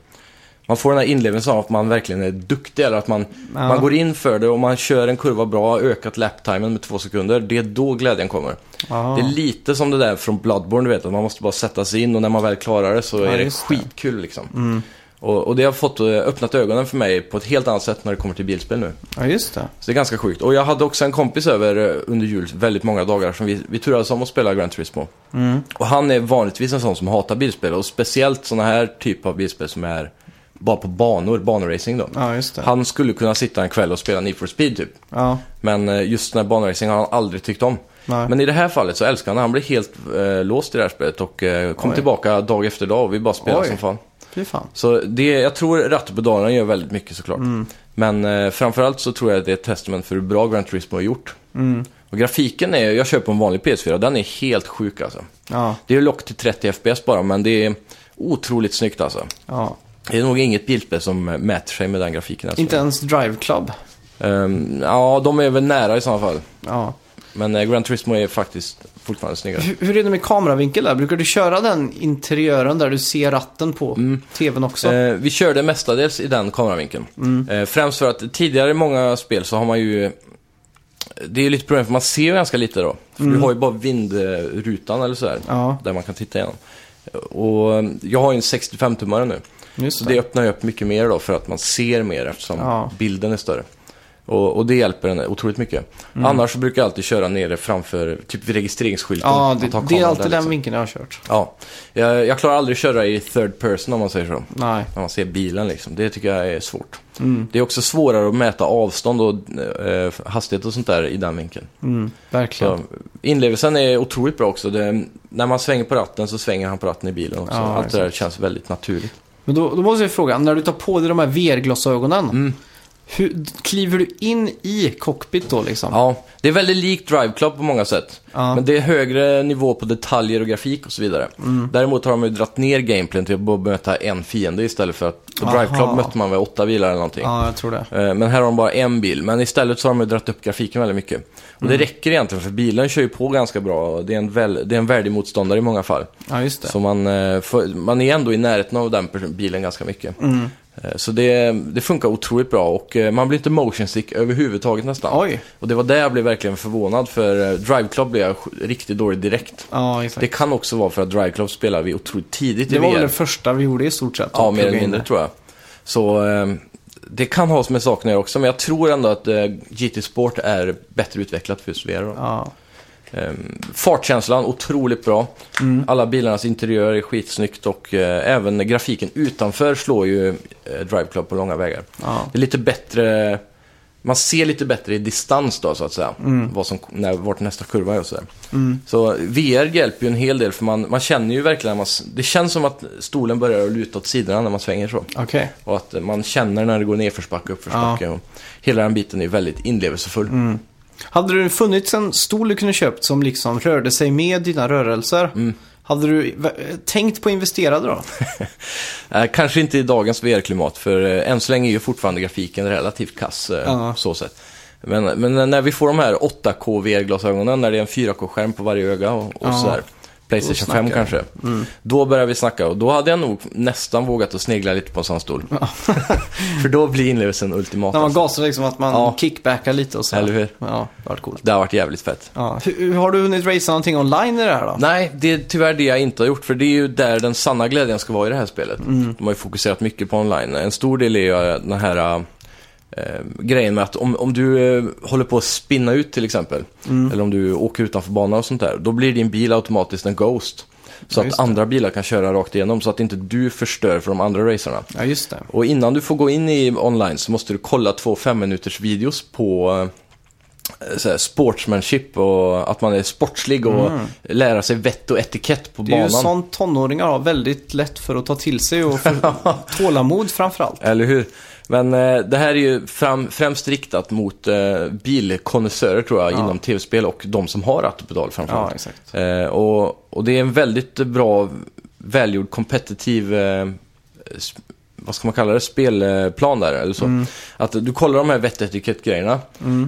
man får den här inlevelsen av att man verkligen är duktig, eller att man, Ja. man går in för det och man kör en kurva bra, ökat laptimen med två sekunder. Det är då glädjen kommer. Ja. Det är lite som det där från Bloodborne, du vet, att man måste bara sätta sig in och när man väl klarar det så Ja, är det just det. Mm. skitkul liksom. Och, och det har fått eh, öppnat ögonen för mig på ett helt annat sätt när det kommer till bilspel nu. ja, just det. Så det är ganska sjukt. Och jag hade också en kompis över eh, under jul väldigt många dagar som vi, vi turades om att spela Gran Turismo. Mm. Och han är vanligtvis en sån som hatar bilspel och speciellt såna här typ av bilspel som är bara på banor, banoracing då. Ja, just det. Han skulle kunna sitta en kväll och spela Need for Speed typ. Ja, Men eh, just den här banoracing har han aldrig tyckt om. nej. Men i det här fallet så älskar han det. Han blev helt eh, låst i det här spelet och eh, kom Oj. tillbaka dag efter dag och vi bara spelade Oj. som fan. Fy fan. Så det, jag tror ratt och pedalerna gör väldigt mycket såklart. Mm. Men eh, framförallt så tror jag att det är ett testament för hur bra Gran Turismo har gjort. Mm. Och grafiken är, jag på en vanlig PS4 och den är helt sjuk alltså. Ja, Det är lock till 30 FPS bara, men det är otroligt snyggt alltså. ja. Det är nog inget bilspel som mäter sig med den grafiken. Alltså. Inte ens Drive Club. Ehm, ja, de är väl nära i sådana fall. Ja. Men eh, Gran Turismo är faktiskt fortfarande snyggare. Hur, hur är det med kameravinkel där? Brukar du köra den interiören där du ser ratten på Mm. tvn också? Eh, vi körde mestadels i den kameravinkeln. Mm. Eh, främst för att tidigare i många spel så har man ju... Det är ju lite problem för man ser ju ganska lite då. För du har ju bara vindrutan eller sådär. Mm. Ja, Där man kan titta igenom. Och eh, jag har ju en 65-tummare nu. Just Så det. det öppnar ju upp mycket mer då för att man ser mer eftersom Ja. bilden är större. Och, och det hjälper en otroligt mycket. Annars så brukar jag alltid köra nere framför, typ vid registreringsskylten. Ja, det, det är alltid där, den liksom. vinkeln jag har kört. Ja, jag, jag klarar aldrig att köra i third person om man säger så. Nej. När man ser bilen liksom. Det tycker jag är svårt. Mm. Det är också svårare att mäta avstånd och eh, hastighet och sånt där i den vinkeln. Mm, verkligen. Så inlevelsen är otroligt bra också. Det, när man svänger på ratten så svänger han på ratten i bilen också. Ja, Allt det där känns väldigt naturligt. Men då, då måste jag fråga, när du tar på dig de här VR-glasögonen, Mm hur, kliver du in i cockpit då liksom? Ja, det är väldigt likt Drive Club på många sätt. Ja. Men det är högre nivå på detaljer och grafik och så vidare. Mm. Däremot har de ju dratt ner gameplayen till att bara möta en fiende istället för att på Drive Club mötte man väl åtta bilar eller någonting. Ja, jag tror det. Eh, Men här har de bara en bil. Men istället så har de ju dragit upp grafiken väldigt mycket. Och Mm. det räcker egentligen för bilen kör ju på ganska bra. Det är en, väl, det är en värdig motståndare i många fall. Ja, just det. Så man, eh, man är ändå i närheten av den bilen ganska mycket. Mm. Eh, Så det, det funkar otroligt bra och eh, man blir inte motion sick överhuvudtaget nästan. Oj. Och det var där jag blev verkligen förvånad för eh, Drive Club blev jag riktigt dålig direkt. Ja, exakt. Det kan också vara för att Drive Club spelar vi otroligt tidigt Det i var väl det första vi gjorde i stort sett? Ja, mer eller mindre det. tror jag. Så det kan ha med saken att göra också, men jag tror ändå att GT Sport är bättre utvecklat för just VR. Då. Ja. Ehm, fartkänslan, otroligt bra. Mm. Alla bilarnas interiör är skitsnyggt och eh, även grafiken utanför slår ju eh, Drive Club på långa vägar. ja. Det är lite bättre, man ser lite bättre i distans då så att säga. Vad som, när, vart nästa kurva är och sådär. Mm. Så VR hjälper ju en hel del för man, man känner ju verkligen, man, det känns som att stolen börjar luta åt sidorna när man svänger så. Okej. Och att man känner när det går nerförsbacke, uppförsbacke. Och hela den biten är väldigt inlevelsefull. Hade det funnits en stol du kunde köpt som liksom rörde sig med dina rörelser? Mm. Hade du tänkt på att investera då? Kanske inte i dagens VR-klimat, för eh, än så länge är ju fortfarande grafiken relativt kass. Eh, Ja. så sätt. Men, men när vi får de här 8K VR-glasögonen, när det är en 4K-skärm på varje öga och, och Ja. sådär. Playstation Då 5 snackar kanske. Då börjar vi snacka och då hade jag nog nästan vågat att snegla lite på en sån stol. för då blir inlevelsen ultimat. När man alltså. gasar liksom att man Ja. kickbackar lite och så. Eller hur? Ja, det har varit coolt. Det har varit jävligt fett. Ja. Hur- har du hunnit racea någonting online i det här då? Nej, det är tyvärr det jag inte har gjort, för det är ju där den sanna glädjen ska vara i det här spelet. Mm. De har ju fokuserat mycket på online. En stor del är ju den här eh, grejen med att om, om du eh, håller på att spinna ut till exempel, Mm. eller om du åker utanför banan och sånt där, då blir din bil automatiskt en Ghost. Så Ja, att det. andra bilar kan köra rakt igenom, så att inte du förstör för de andra racerna. Ja, just det. Och innan du får gå in i online så måste du kolla två fem minuters videos på eh, så sportsmanship och att man är sportslig och lära sig vett och etikett på Mm. Det är banan. ju sånt tonåringar har väldigt lätt för att ta till sig och för tålamod framförallt. Eller hur? Men eh, det här är ju fram, främst riktat mot eh, bilkonnässörer tror jag, Ja. inom tv-spel och de som har ratt och pedal Ja, framförallt. exakt. Eh, och, och det är en väldigt bra, välgjord, kompetitiv, eh, vad ska man kalla det, spelplan där eller så. Mm. Att du kollar de här vettetikettgrejerna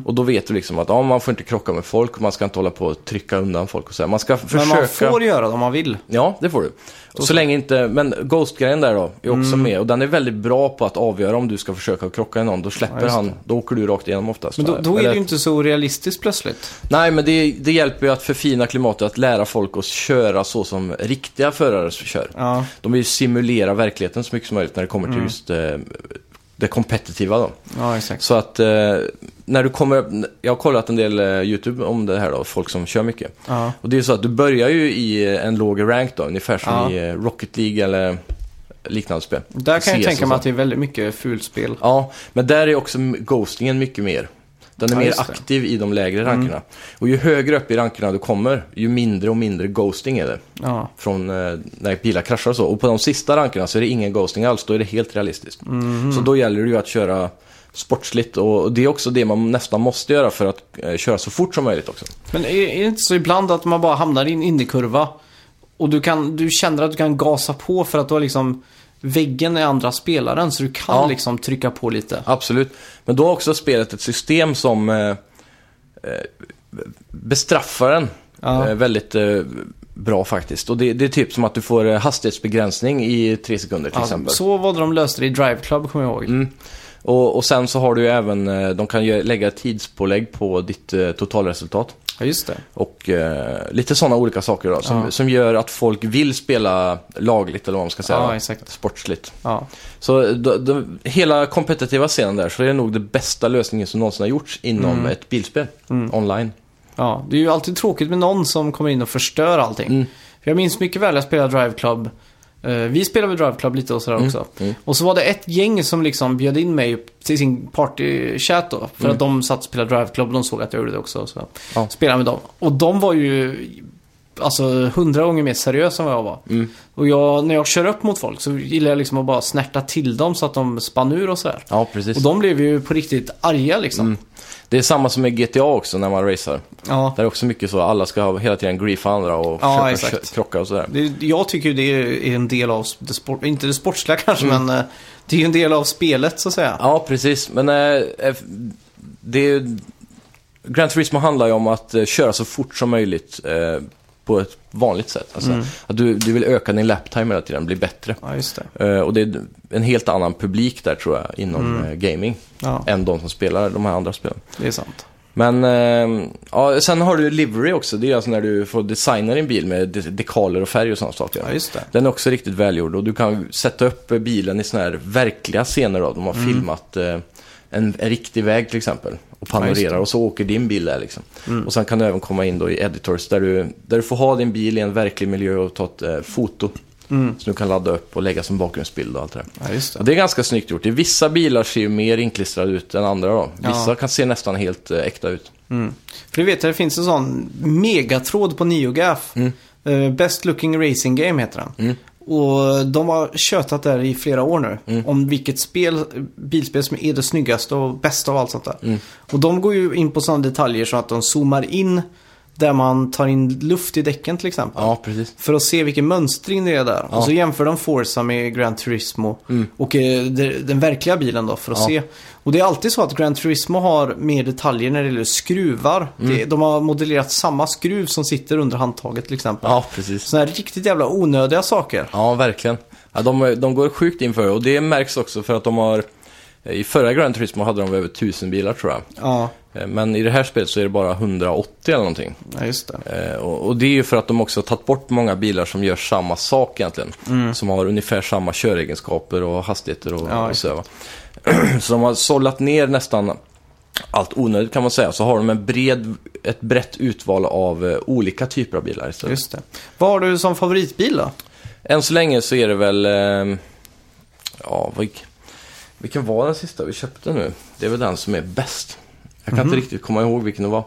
och då vet du liksom att ja, man får inte krocka med folk och man ska inte hålla på och trycka undan folk och så här. Man ska Men försöka... man får göra det om man vill. Ja, det får du. Och så länge inte, men Ghost-grejen där då är också med och den är väldigt bra på att avgöra om du ska försöka krocka i någon. Då släpper Mm. Ja, han, då åker du rakt igenom oftast. Men då, då är Eller- det ju inte så realistiskt plötsligt. Nej, men det, det hjälper ju att förfina klimatet, att lära folk att köra så som riktiga förare kör. Ja, De vill ju simulera verkligheten så mycket som möjligt när det kommer till just eh, det kompetitiva då. ja exakt. Så att eh, när du kommer, jag har kollat en del eh, YouTube om det här då, folk som kör mycket. Ja, Och det är så att du börjar ju i en låg rank då, ungefär som Ja. i eh, Rocket League eller liknande spel. där kan jag CS tänka och mig att det är väldigt mycket fulspel. Ja, men där är också ghostingen mycket mer. Den är Ja, mer. Mm. aktiv i de lägre rankerna. Och ju högre upp i rankerna du kommer, ju mindre och mindre ghosting är det. Ja, Från eh, när bilar kraschar och så. Och på de sista rankerna så är det ingen ghosting alls, då är det helt realistiskt. Mhm. Så då gäller det ju att köra sportsligt och det är också det man nästan måste göra för att eh, köra så fort som möjligt också. Men är, är det inte så ibland att man bara hamnar i en innekurva och du, kan, du känner att du kan gasa på för att du har liksom väggen är andra spelaren så du kan Ja. liksom trycka på lite. Absolut. Men då har också spelet ett system som eh, eh, bestraffar en Ja. eh, väldigt eh, bra faktiskt. Och det, det är typ som att du får eh, hastighetsbegränsning i tre sekunder till Ja, exempel. så var det de löste det i Drive Club kommer jag ihåg. Mm. Och, och sen så har du ju även, eh, de kan ju lägga tidspålägg på ditt totalresultat. Ja, just det. Och eh, lite sådana olika saker då, som, Ja. som gör att folk vill spela lagligt eller vad man ska säga. Ja, exakt. Sportsligt. Ja. Så då, då, hela kompetitiva scenen där så är det nog det bästa lösningen som någonsin har gjorts inom Mm. ett bilspel. Online. ja, det är ju alltid tråkigt med någon som kommer in och förstör allting. Mm. För jag minns mycket väl jag spelade Drive Club. Eh, vi spelade väl Drive Club lite och sådär också. mm. Och så var det ett gäng som liksom bjöd in mig till sin partychat då. För att de satt och spelade Drive Club och de såg att jag gjorde det också. Så Mm. Ja. spelade med dem. Och de var ju alltså hundra gånger mer seriösa än vad jag var. Mm. Och jag, när jag kör upp mot folk så gillar jag liksom att bara snärta till dem så att de spann ur och sådär. Ja, precis. Och de blev ju på riktigt arga liksom. Mm. Det är samma som med GTA också när man racear. Ja. Där är också mycket så, alla ska hela tiden griefa andra och Ja, krocka och sådär. Det, jag tycker ju det är en del av det sport, inte det sportsliga kanske, Mm. men eh, det är ju en del av spelet så att säga. Ja, precis. Men eh, det är ju... Gran Turismo handlar ju om att köra så fort som möjligt eh, på ett vanligt sätt. Alltså, Mm. att du, du vill öka din laptime hela tiden, bli bättre. Ja, det. Eh, och det är en helt annan publik där tror jag inom eh, gaming. Ja, Än de som spelar de här andra spelen. det är sant. Men eh, ja, sen har du livery också. Det är alltså när du får designa din bil med de- dekaler och färg och sådana saker. Ja, just det. Den är också riktigt välgjord och du kan sätta upp bilen i sådana här verkliga scener då. De har filmat eh, en, en riktig väg till exempel. Och. Ja, panorerar det. och så åker din bil där liksom. Mm. Och sen kan du även komma in då i editors där du, där du får ha din bil i en verklig miljö och ta ett eh, foto. Mm. Som du kan ladda upp och lägga som bakgrundsbild och allt det där. Ja, Och det. det är ganska snyggt gjort. I vissa bilar ser ju mer inklistrade ut än andra då. Vissa Ja. kan se nästan helt eh, äkta ut. Mm. För du vet, det finns en sån megatråd på NeoGaf. Mm. Eh, Best Looking Racing Game heter den. Mm. Och de har tjötat där i flera år nu. Mm. Om vilket spel, bilspel som är det snyggaste och bästa av allt sånt där. Mm. Och de går ju in på sådana detaljer så att de zoomar in där man tar in luft i däcken till exempel. Ja, precis. För att se vilken mönstring det är där. Ja. Och så jämför de Forza med Gran Turismo. Mm. Och eh, de- den verkliga bilen då för att Ja. se. Och det är alltid så att Gran Turismo har mer detaljer när det gäller skruvar. Mm. Det, de har modellerat samma skruv som sitter under handtaget till exempel. Ja, precis. Sådana här riktigt jävla onödiga saker. Ja, verkligen. Ja, de, de går sjukt in för det och det märks också för att de har... I förra Gran Turismo hade de över 1000 bilar tror jag. Ja, Eh, Men i det här spelet så är det bara 180 eller någonting. ja just det. Eh, Och, det är ju för att de också har tagit bort många bilar som gör samma sak egentligen. Som har ungefär samma köregenskaper och hastigheter och, Ja, och så. så de har sållat ner nästan allt onödigt kan man säga. Så har de en bred, ett brett utval av eh, olika typer av bilar istället. Just det. Vad har du som favoritbil då? Än så länge så är det väl... Eh, ja, vilken var den sista vi köpte nu? Det är väl den som är bäst. Jag kan inte riktigt komma ihåg vilken det var.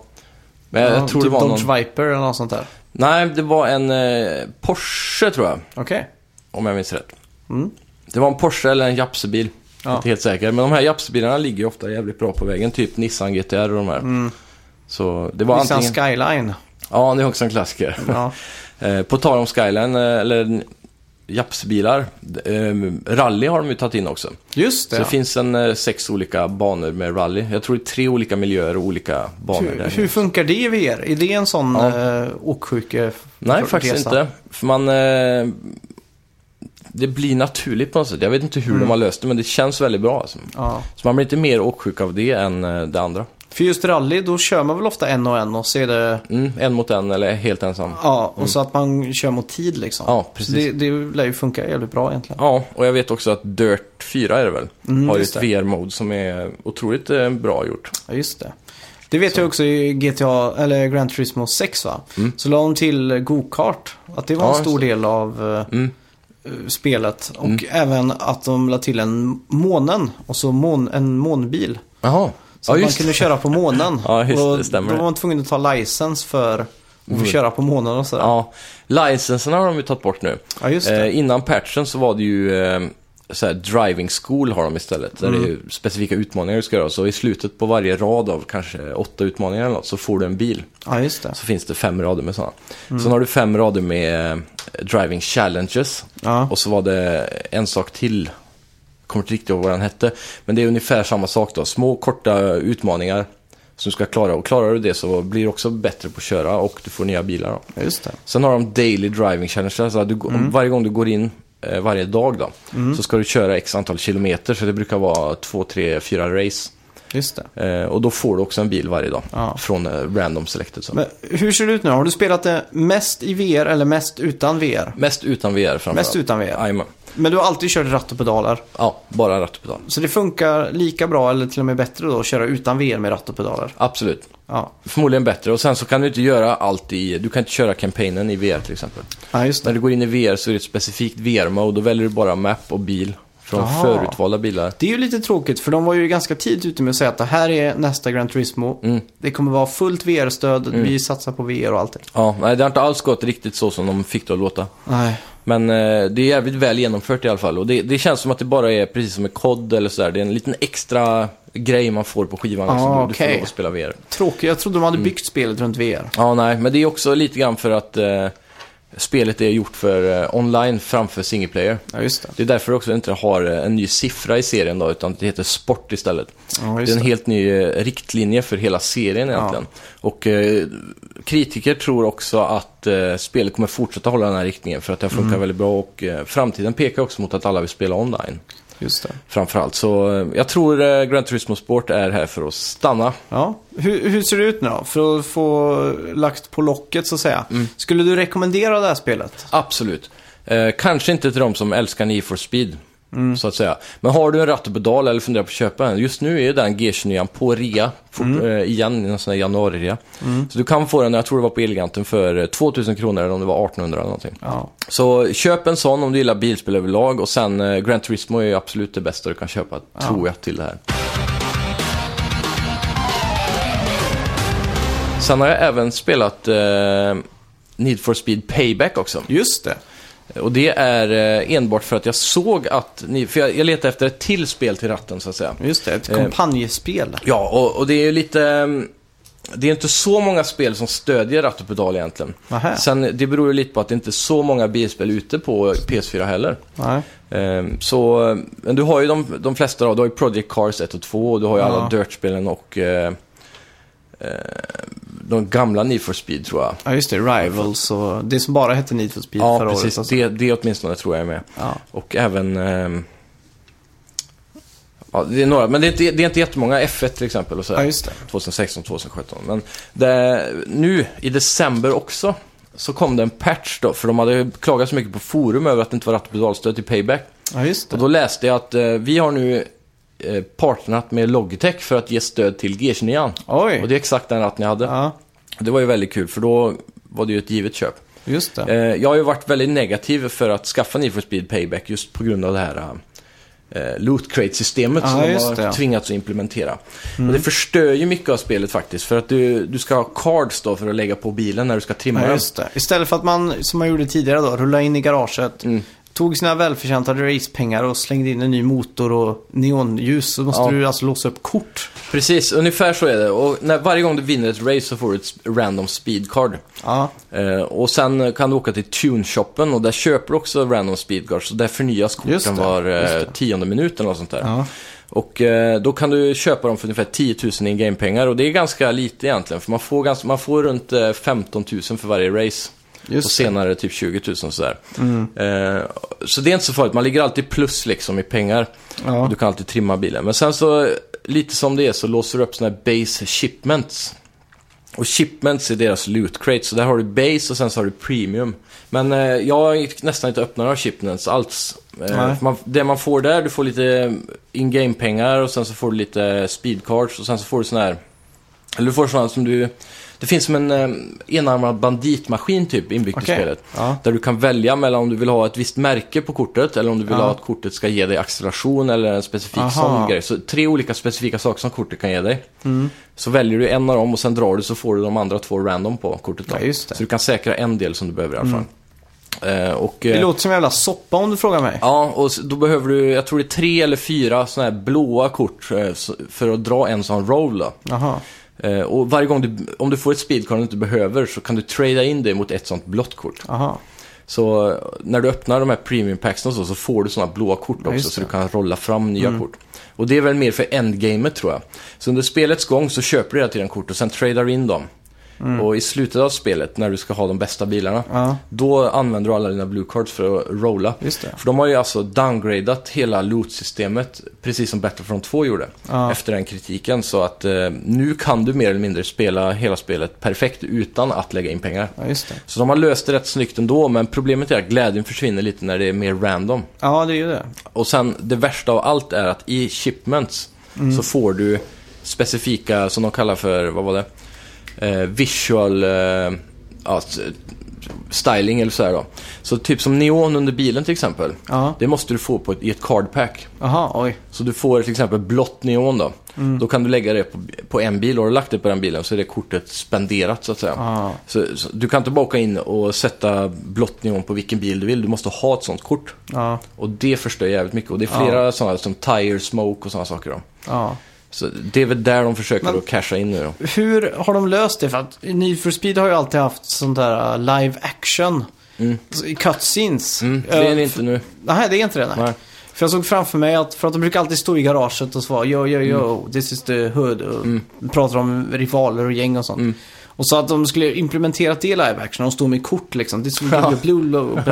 Men jag Mhm. Ja, tror typ det var Dodge någon... Viper eller något sånt där. Nej, det var en eh, Porsche tror jag. Okej. Om jag minns rätt. Mm. Det var en Porsche eller en Japsebil. Ja. Inte helt säker. Men de här Japsebilarna ligger ju ofta jävligt bra på vägen. Typ Nissan GTR och de här. Så det var Mm. Nissan antingen... Skyline. Ja, det är också en klassiker. Ja. Eh, på tal om Skyline, eh, eller japsbilar. Eh, rally har de ju tagit in också. Just det. Så det finns en eh, sex olika banor med rally. Jag tror det är tre olika miljöer och olika banor hur, där. hur funkar det i VR? Är det en sån Ja. eh, åksjuke Nej, faktiskt resa? inte. För man... Eh, det blir naturligt på något sätt. Jag vet inte hur de har löst det, men det känns väldigt bra. Alltså. Ja. Så man blir inte mer åksjuk av det än det andra. För just rally, då kör man väl ofta en och en och så är det... Mm, en mot en eller helt ensam. Ja, och så att man kör mot tid liksom. Ja, Så precis. det, det lär ju funka jävligt bra egentligen. Ja, och jag vet också att Dirt 4 är det väl? Mm, har ju ett. VR-mode som är otroligt eh, bra gjort. Ja, just det. Det vet jag också i GTA, eller Gran Turismo 6 va? Så la de till go-kart. Att det var Mm. Ja, en stor del av eh, Mm. eh, spelet. Och även att de la till en månen. Och så mån, en månbil. Jaha, Så ja man kunde köra på månen. Ja, just det, stämmer. Då var man tvungen att ta licens för att få Mm. köra på månen och sådär. Ja, licensen har de ju tagit bort nu. Ja, just. Eh, innan patchen så var det ju eh, så här, driving school har de istället. Där det är Mm. specifika utmaningar du ska göra. Så i slutet på varje rad av kanske åtta utmaningar eller något så får du en bil. Ja, just det. Så finns det fem rader med sådana. Mm. Sen har du fem rader med eh, driving challenges. Ja. Och så var det en sak till. Kommer inte riktigt ihåg vad den hette. Men det är ungefär samma sak då. Små korta utmaningar som du ska klara. Och klarar du det så blir du också bättre på att köra och du får nya bilar. Då. Just det. Sen har de daily driving challenge. Alltså du, Mm. Varje gång du går in eh, varje dag då. Så ska du köra x antal kilometer. Så det brukar vara två, tre, fyra race. Just det. Eh, och då får du också en bil varje dag. Ja. Från eh, random selected. Så. Men hur ser det ut nu? Har du spelat det mest i VR eller mest utan VR? Mest utan VR framförallt. Mest utan VR. Jajamän. Men du har alltid kört ratt och pedaler. Ja, bara ratt och pedal. Så det funkar lika bra eller till och med bättre då att köra utan VR med ratt och pedaler? Absolut. Ja, Förmodligen bättre. Och sen så kan du inte göra allt i... Du kan inte köra kampanjen i VR till exempel. ja just När det. du går in i VR så är det ett specifikt VR-mode. Då väljer du bara map och bil. Från Jaha. förutvalda bilar. Det är ju lite tråkigt för de var ju ganska tidigt ute med att säga att det här är nästa Gran Turismo. Mm. Det kommer vara fullt VR-stöd, vi satsar på VR och allting. Ja, nej det har inte alls gått riktigt så som de fick det att låta. Nej. Men eh, det är jävligt väl genomfört i alla fall. Och det, det känns som att det bara är precis som med COD eller sådär. Det är en liten extra grej man får på skivan. Ah, liksom. Du får okej. lov att spela VR. Tråkigt, jag trodde de Mm. hade byggt spelet runt VR. Ja, nej, men det är också lite grann för att eh, spelet är gjort för eh, online framför single player. Ja, det. Det är därför också inte har eh, en ny siffra i serien då, utan det heter Sport istället. Ja, Det är en det. helt ny eh, riktlinje för hela serien egentligen. Och eh, kritiker tror också att eh, spelet kommer fortsätta hålla den här riktningen för att det funkar Mm. väldigt bra och eh, framtiden pekar också mot att alla vill spela online. Just det. Framförallt. Så eh, jag tror eh, Gran Turismo Sport är här för att stanna. Ja, hur, hur ser det ut nu då? För att få lagt på locket så att säga. Mm. Skulle du rekommendera det här spelet? Absolut. Eh, kanske inte till de som älskar Need for Speed. Mm. Så att säga. Men har du en ratt och pedal eller funderar på att köpa en. Just nu är ju den G29 på rea. Fort, Mm. eh, igen i en sån här januari-rea. Så du kan få den, jag tror det var på Elgiganten, för eh, 2000 kronor eller om det var 1800 eller någonting. Ja. Så köp en sån om du gillar bilspel överlag. Och sen eh, Gran Turismo är ju absolut det bästa du kan köpa, tror jag, till det här. Sen har jag även spelat eh, Need for Speed Payback också. Just det. Och det är eh, enbart för att jag såg att ni, för jag, jag letade efter ett till spel till ratten så att säga. Just det, ett Eh. kompanjespel. Ja, och, och det är ju lite... mm, Det är inte så många spel som stödjer ratt och pedal egentligen. Nähä. Sen, det beror ju lite på att det inte är så många bilspel ute på PS4 heller. Ehm, så, men du har ju de, de flesta då. Du har ju Project Cars 1 och 2 och du har ju Ja. alla Dirt-spelen och eh, eh, de gamla Need for Speed tror jag. Ja, just det. Rivals och det som bara hette Need for Speed Ja, förra precis. året. Alltså. Det, det åtminstone tror jag är med. Ja. Och även... ehm, ja, det är några, men det är, inte, det är inte jättemånga. F1 till exempel och så. ja, just det. 2016, 2017. Men det, nu i december också så kom det en patch då. För de hade klagat så mycket på forum över att det inte var ratt och pedalstöd till Payback. Ja, just Och det. då läste jag att eh, vi har nu eh, partnerat med Logitech för att ge stöd till G29. Oj. Och det är exakt den ratten jag hade. Ja, Det var ju väldigt kul för då var det ju ett givet köp. just det. Eh, jag har ju varit väldigt negativ för att skaffa Need for Speed Payback just på grund av det här eh, loot crate-systemet Ja, som de har det, tvingats att implementera. Och det förstör ju mycket av spelet faktiskt. För att du, du ska ha cards då för att lägga på bilen när du ska trimma Ja, den. just det. Istället för att man, som man gjorde tidigare då, rulla in i garaget, Mm. Tog sina välförtjänta racepengar och slängde in en ny motor och neonljus så måste Ja. du alltså låsa upp kort. Precis, ungefär så är det. Och när, varje gång du vinner ett race så får du ett random speedcard. Ja, Eh, och sen kan du åka till Tune-shoppen och där köper du också random speedcards. Så där förnyas Just korten det, var just eh, tionde minut eller något sånt där. ja. Och eh, då kan du köpa dem för ungefär 10 000 in game-pengar och det är ganska lite egentligen. För man får, ganska, man får runt eh, 15 000 för varje race. Och just det. senare typ 20 000 sådär. Mm. Eh, så det är inte så farligt, man ligger alltid plus liksom i pengar. Ja. Du kan alltid trimma bilen. Men sen så, lite som det är, så låser du upp sådana här base shipments. Och shipments är deras loot crate, så där har du base och sen så har du premium. Men eh, jag har nästan inte öppnat några shipments alls. Eh, man, det man får där, du får lite in-game pengar och sen så får du lite speed cards och sen så får du sådana här... Eller du får sådana som du... Det finns som en eh, enarmad banditmaskin typ inbyggt Okej. i spelet. Ja. Där du kan välja mellan om du vill ha ett visst märke på kortet eller om du vill Ja. ha att kortet ska ge dig acceleration eller en specifik Aha. sån grej. Så tre olika specifika saker som kortet kan ge dig. Mm. Så väljer du en av dem och sen drar du så får du de andra två random på kortet. Ja. Så du kan säkra en del som du behöver i alla fall. Eh, och, Det eh, låter som en jävla soppa om du frågar mig. Ja, och då behöver du, jag tror det är tre eller fyra sådana här blåa kort eh, för att dra en sån roll då. Jaha. Eh, Och varje gång du, om du får ett speedcard du inte behöver så kan du trada in det mot ett sånt blått kort. Jaha. Så eh, när du öppnar de här premium packsen så, så får du sådana blåa kort Ja, också just så du kan rolla fram nya kort. Och det är väl mer för endgamet tror jag. Så under spelets gång så köper du hela tiden kort och sen tradar in dem. Och i slutet av spelet, när du ska ha de bästa bilarna, Ja, då använder du alla dina blue cards för att rolla. För de har ju alltså downgradat hela loot-systemet, precis som Battlefront 2 gjorde, Ja. efter den kritiken. Så att eh, nu kan du mer eller mindre spela hela spelet perfekt utan att lägga in pengar. Ja, just det. Så de har löst det rätt snyggt ändå, men problemet är att glädjen försvinner lite när det är mer random. Ja, det är ju det. Och sen, det värsta av allt är att i shipments Mm. så får du specifika, som de kallar för, vad var det? Eh, visual, eh, ja, styling eller sådär då. Så typ som neon under bilen till exempel. Ja. Det måste du få på ett, i ett cardpack. Jaha, oj. Så du får till exempel blått neon då. Mm. Då kan du lägga det på, på en bil och har du lagt det på den bilen så är det kortet spenderat så att säga. Ja. Så, så du kan inte bara åka in och sätta blått neon på vilken bil du vill. Du måste ha ett sånt kort. Ja, Och det förstör jävligt mycket. Och det är flera sådana som tire smoke och sådana saker då. Så det är väl där de försöker Men- att casha in nu då. Hur har de löst det? För att Need for Speed har ju alltid haft sånt där uh, live action. Mm. Cutscenes. Mm, det är Eh, det inte nu. Nej, det är inte det. Nej. Nej. För jag såg framför mig att, för att de brukar alltid stå i garaget och svara yo, yo, yo, this is the hood. Och Mm. pratar om rivaler och gäng och sånt. Och så att de skulle implementera det i live action och stå med kort liksom. Will give you blue.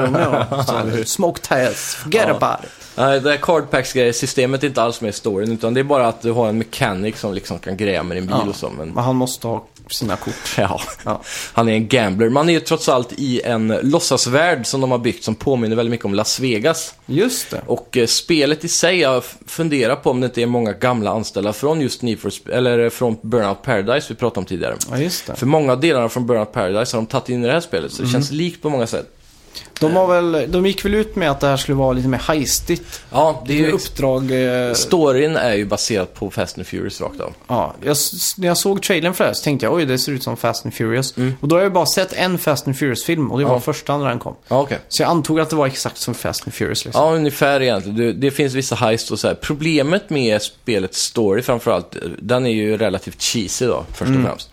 Så, Smoke tires, forget Ja. about it. Nej, det här cardpacks-systemet är inte alls med i storyn. Utan det är bara att du har en mechanic som liksom kan greja med din bil Ja. och så. Men Men han måste ha sina kort. ja, Ja. han är en gambler. Man är ju trots allt i en låtsasvärld som de har byggt som påminner väldigt mycket om Las Vegas. Just det. Och eh, spelet i sig, jag funderar på om det inte är många gamla anställda från just Need for eller eh, från Burnout Paradise vi pratade om tidigare. Ja, just det. För många delarna från Burnout Paradise har de tagit in i det här spelet, så det känns likt på många sätt. De, har väl, de gick väl ut med att det här skulle vara lite mer heistigt. Ja, det är ju... uppdrag. Eh, Storyn är ju baserad på Fast and Furious rakt av. ja, jag, när jag såg trailern för det här så tänkte jag oj, det ser ut som Fast and Furious. Och då har jag bara sett en Fast and Furious-film och det var Ja. första när den kom. Ja, okej. Så jag antog att det var exakt som Fast and Furious. Liksom. Ja, ungefär egentligen. Det, det finns vissa heist och så här. Problemet med spelets story framförallt, den är ju relativt cheesy då, först och främst.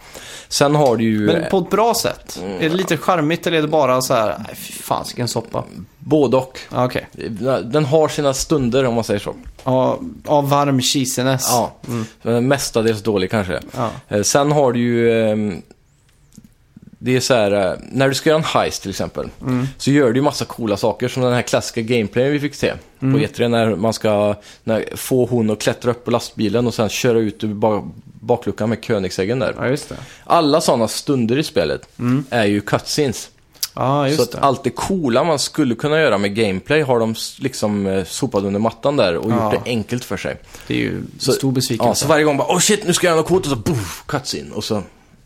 Sen har du ju Men på ett bra sätt. Mm. Är det lite charmigt eller är det bara så här, nej fy fan, vilken soppa. både och. Okej. Den har sina stunder om man säger så. Ja, av varm cheesiness. Ja, mm. mestadels dålig kanske. Ja. Eh, Sen har du ju... ehm, Det är så här, eh, när du ska göra en heist till exempel, så gör du ju massa coola saker som den här klassiska gameplayen vi fick se på E3 när man ska när, få hon att klättra upp på lastbilen och sen köra ut ur ba- bakluckan med Koenigsäggen där. ja, just det. Alla sådana stunder i spelet är ju cutscenes. Ja, Så att det. allt det coola man skulle kunna göra med gameplay har de liksom eh, sopat under mattan där och Ja. gjort det enkelt för sig. Det är ju Så- stor besvikelse. Ja, så varje gång bara oh shit, nu ska jag göra något coolt och så boof, cutscene. Och så,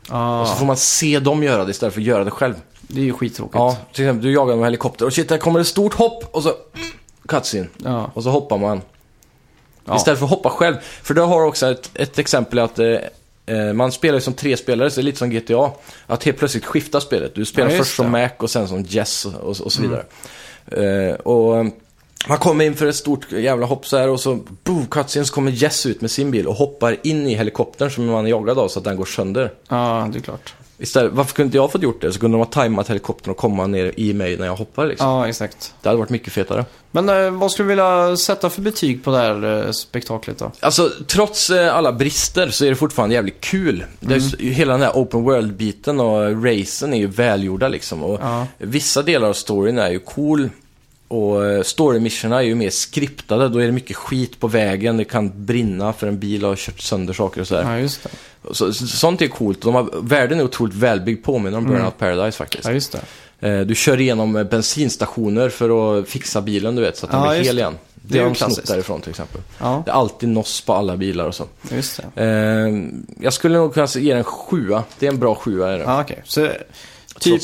Ja, och så får man se dem göra det istället för att göra det själv. det är ju skittråkigt. Ja, till exempel du jagar med helikopter och shit, där kommer ett stort hopp och så mm, cutscene. Ja. Och så hoppar man. Ja. Istället för att hoppa själv. För då har också ett, ett exempel att eh, eh, man spelar ju som tre spelare, så det är lite som GTA. Att helt plötsligt skifta spelet. Du spelar Ja, först som det. Mac och sen som Jess och, och, så vidare. Eh, och man kommer in för ett stort jävla hopp så här och så boom, cutscene, så kommer Jess ut med sin bil och hoppar in i helikoptern som man är jagad av så att den går sönder. Ja, det är klart. Istället, varför kunde inte jag fått gjort det? Så kunde de ha tajmat helikoptern och komma ner i mig när jag hoppar liksom. Ja, exakt. Det hade varit mycket fetare. Men eh, vad skulle du vilja sätta för betyg på det här eh, spektaklet då? Alltså, trots eh, alla brister så är det fortfarande jävligt kul. Det är, s- hela den här open world-biten och racen är ju välgjorda liksom. Och Ja. Vissa delar av storyn är ju cool. Och eh, story-missionerna är ju mer skriptade. Då är det mycket skit på vägen. Det kan brinna för en bil har kört sönder saker och sådär. Ja, just det. Så, så, sånt är coolt. De har, världen är otroligt välbyggd, påminner om Burnout Paradise faktiskt. Ja, just det. Eh, Du kör igenom eh, bensinstationer för att fixa bilen, du vet, så att den Ja, blir hel igen. Det har de snott därifrån till exempel. Ja, Det är alltid NOS på alla bilar och så. just det. Jag skulle nog kunna ge den en sjua. Det är en bra sjua är det. Ja, okej. Så typ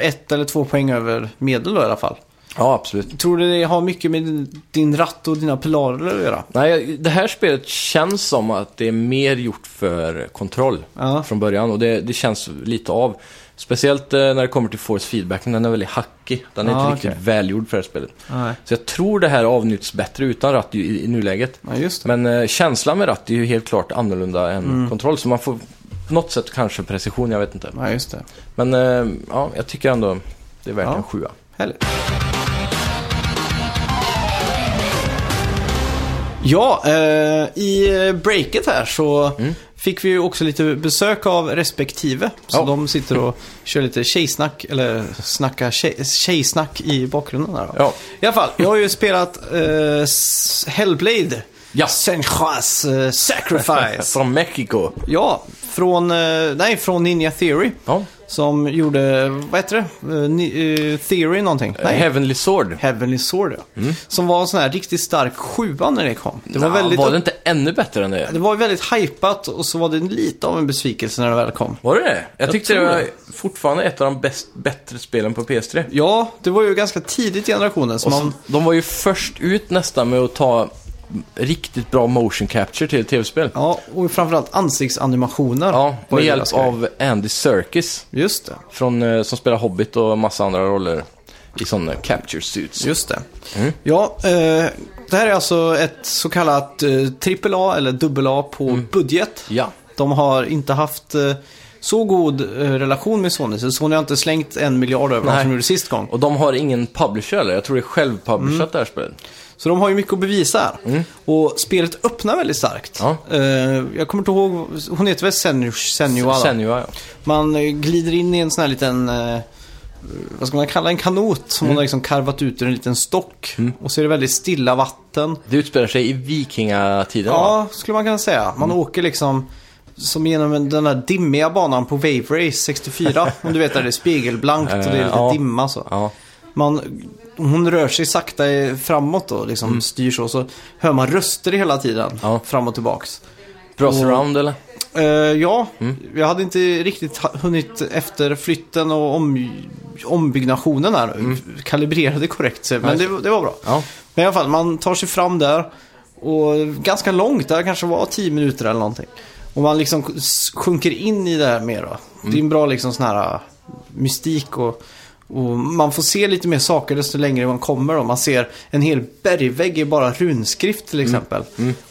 ett eller två poäng över medel då i alla fall. Absolut. Tror du det har mycket med din ratt och dina pilarer att göra? Nej, det här spelet känns som att det är mer gjort för kontroll Ja. från början. Och det, det känns lite av. Speciellt eh, när det kommer till force feedbacken. Den är väldigt hackig. Den är Ja, inte riktigt välgjord för det här spelet. Nej. Så jag tror det här avnyttjas bättre utan ratt i, i nuläget. Ja. Men eh, känslan med ratt är ju helt klart annorlunda än Mm. kontroll. Så man får på något sätt kanske precision, jag vet inte. Ja. Men eh, ja, jag tycker ändå det är värt Ja. en sjua. Härligt. Ja, eh, i breaket här så fick vi ju också lite besök av respektive. Så Ja. de sitter och kör lite tjejsnack, eller snackar tjej, tjejsnack i bakgrunden då. Ja. I alla fall, jag har ju spelat eh, Hellblade. Ja. Senjuas eh, Sacrifice. Från Mexiko. ja, från, eh, nej, från Ninja Theory. Ja. Som gjorde, vad heter det? Eh, eh, Theory någonting? Nej. Heavenly Sword. Heavenly Sword, ja. Som var en sån här riktigt stark sjua när det kom. Det var, Nå, väldigt, var det inte ännu bättre än det? det var väldigt hypat och så var det lite av en besvikelse när det väl kom. Var det det? Jag, tyckte det tror var fortfarande ett av de bäst, bättre spelen på PS3. Ja, det var ju ganska tidigt i generationen. Så Och så, man, De var ju först ut nästan med att ta riktigt bra motion capture till tv-spel. ja, och framförallt ansiktsanimationer. Ja, med hjälp av Andy Serkis. Just det, Från, eh, som spelar Hobbit och massa andra roller i sådana capture suits. just det. Mm. Ja, eh, det här är alltså ett så kallat eh, AAA eller AA på Mm. budget. Ja. De har inte haft eh, så god eh, relation med Sony, så Sony har inte slängt en miljard över dem som de gjorde sist gång. Och de har ingen publisher eller? Jag tror det är självpublishat Mm. det här spelet. Så de har ju mycket att bevisa här. Och spelet öppnar väldigt starkt. Mm. Ja. Eh, jag kommer inte ihåg, hon heter väl Senua? Senua, ja. Man eh, glider in i en sån här liten, eh, vad ska man kalla en kanot som Mm. man har liksom karvat ut ur en liten stock. Och så är det väldigt stilla vatten. Det utspelar sig i vikingatiden va? Ja, skulle man kunna säga. Man åker liksom som genom en- den där dimmiga banan på Wave Race 64. om du vet där det är spegelblankt och det är lite ja. dimma så. Ja. Man, hon rör sig sakta framåt och liksom styr så. Så hör man röster hela tiden. Mm. Ja. Fram och tillbaks. Bra surround eller? Eh, ja, Mm. jag hade inte riktigt hunnit efter flytten och om, ombyggnationen här. Kalibrera det korrekt. så- Men Mm. Det, det var bra. Ja. Men i alla fall, man tar sig fram där. Och ganska långt, där kanske var 10 minuter eller någonting. Och man liksom sjunker in i det här mer. Då. Det är en bra liksom sån här äh, mystik och, och man får se lite mer saker desto längre man kommer. Då. Man ser en hel bergvägg i bara runskrift till exempel.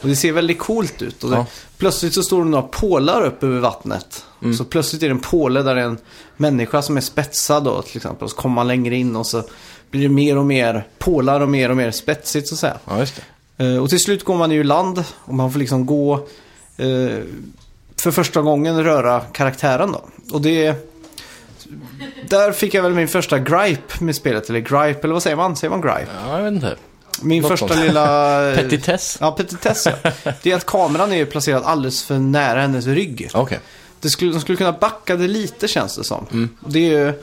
Och det ser väldigt coolt ut. Och det, Ja. Plötsligt så står det några pålar upp över vattnet. Så plötsligt är det en påle där det är en människa som är spetsad då till exempel. Och så kommer man längre in och så blir det mer och mer pålar och mer och mer spetsigt så att säga. Ja, just det. Eh, Och till slut går man ju i land och man får liksom gå eh, för första gången röra karaktären då. Och det... Där fick jag väl min första gripe med spelet, eller gripe, eller vad säger man? Säger man gripe? Ja, jag vet inte. Min Något första sånt. lilla... Petitess? Ja, petitess ja. Det är att kameran är placerad alldeles för nära hennes rygg. Okej. Det skulle, de skulle kunna backa det lite känns det som. Mm. Det är ju... eh,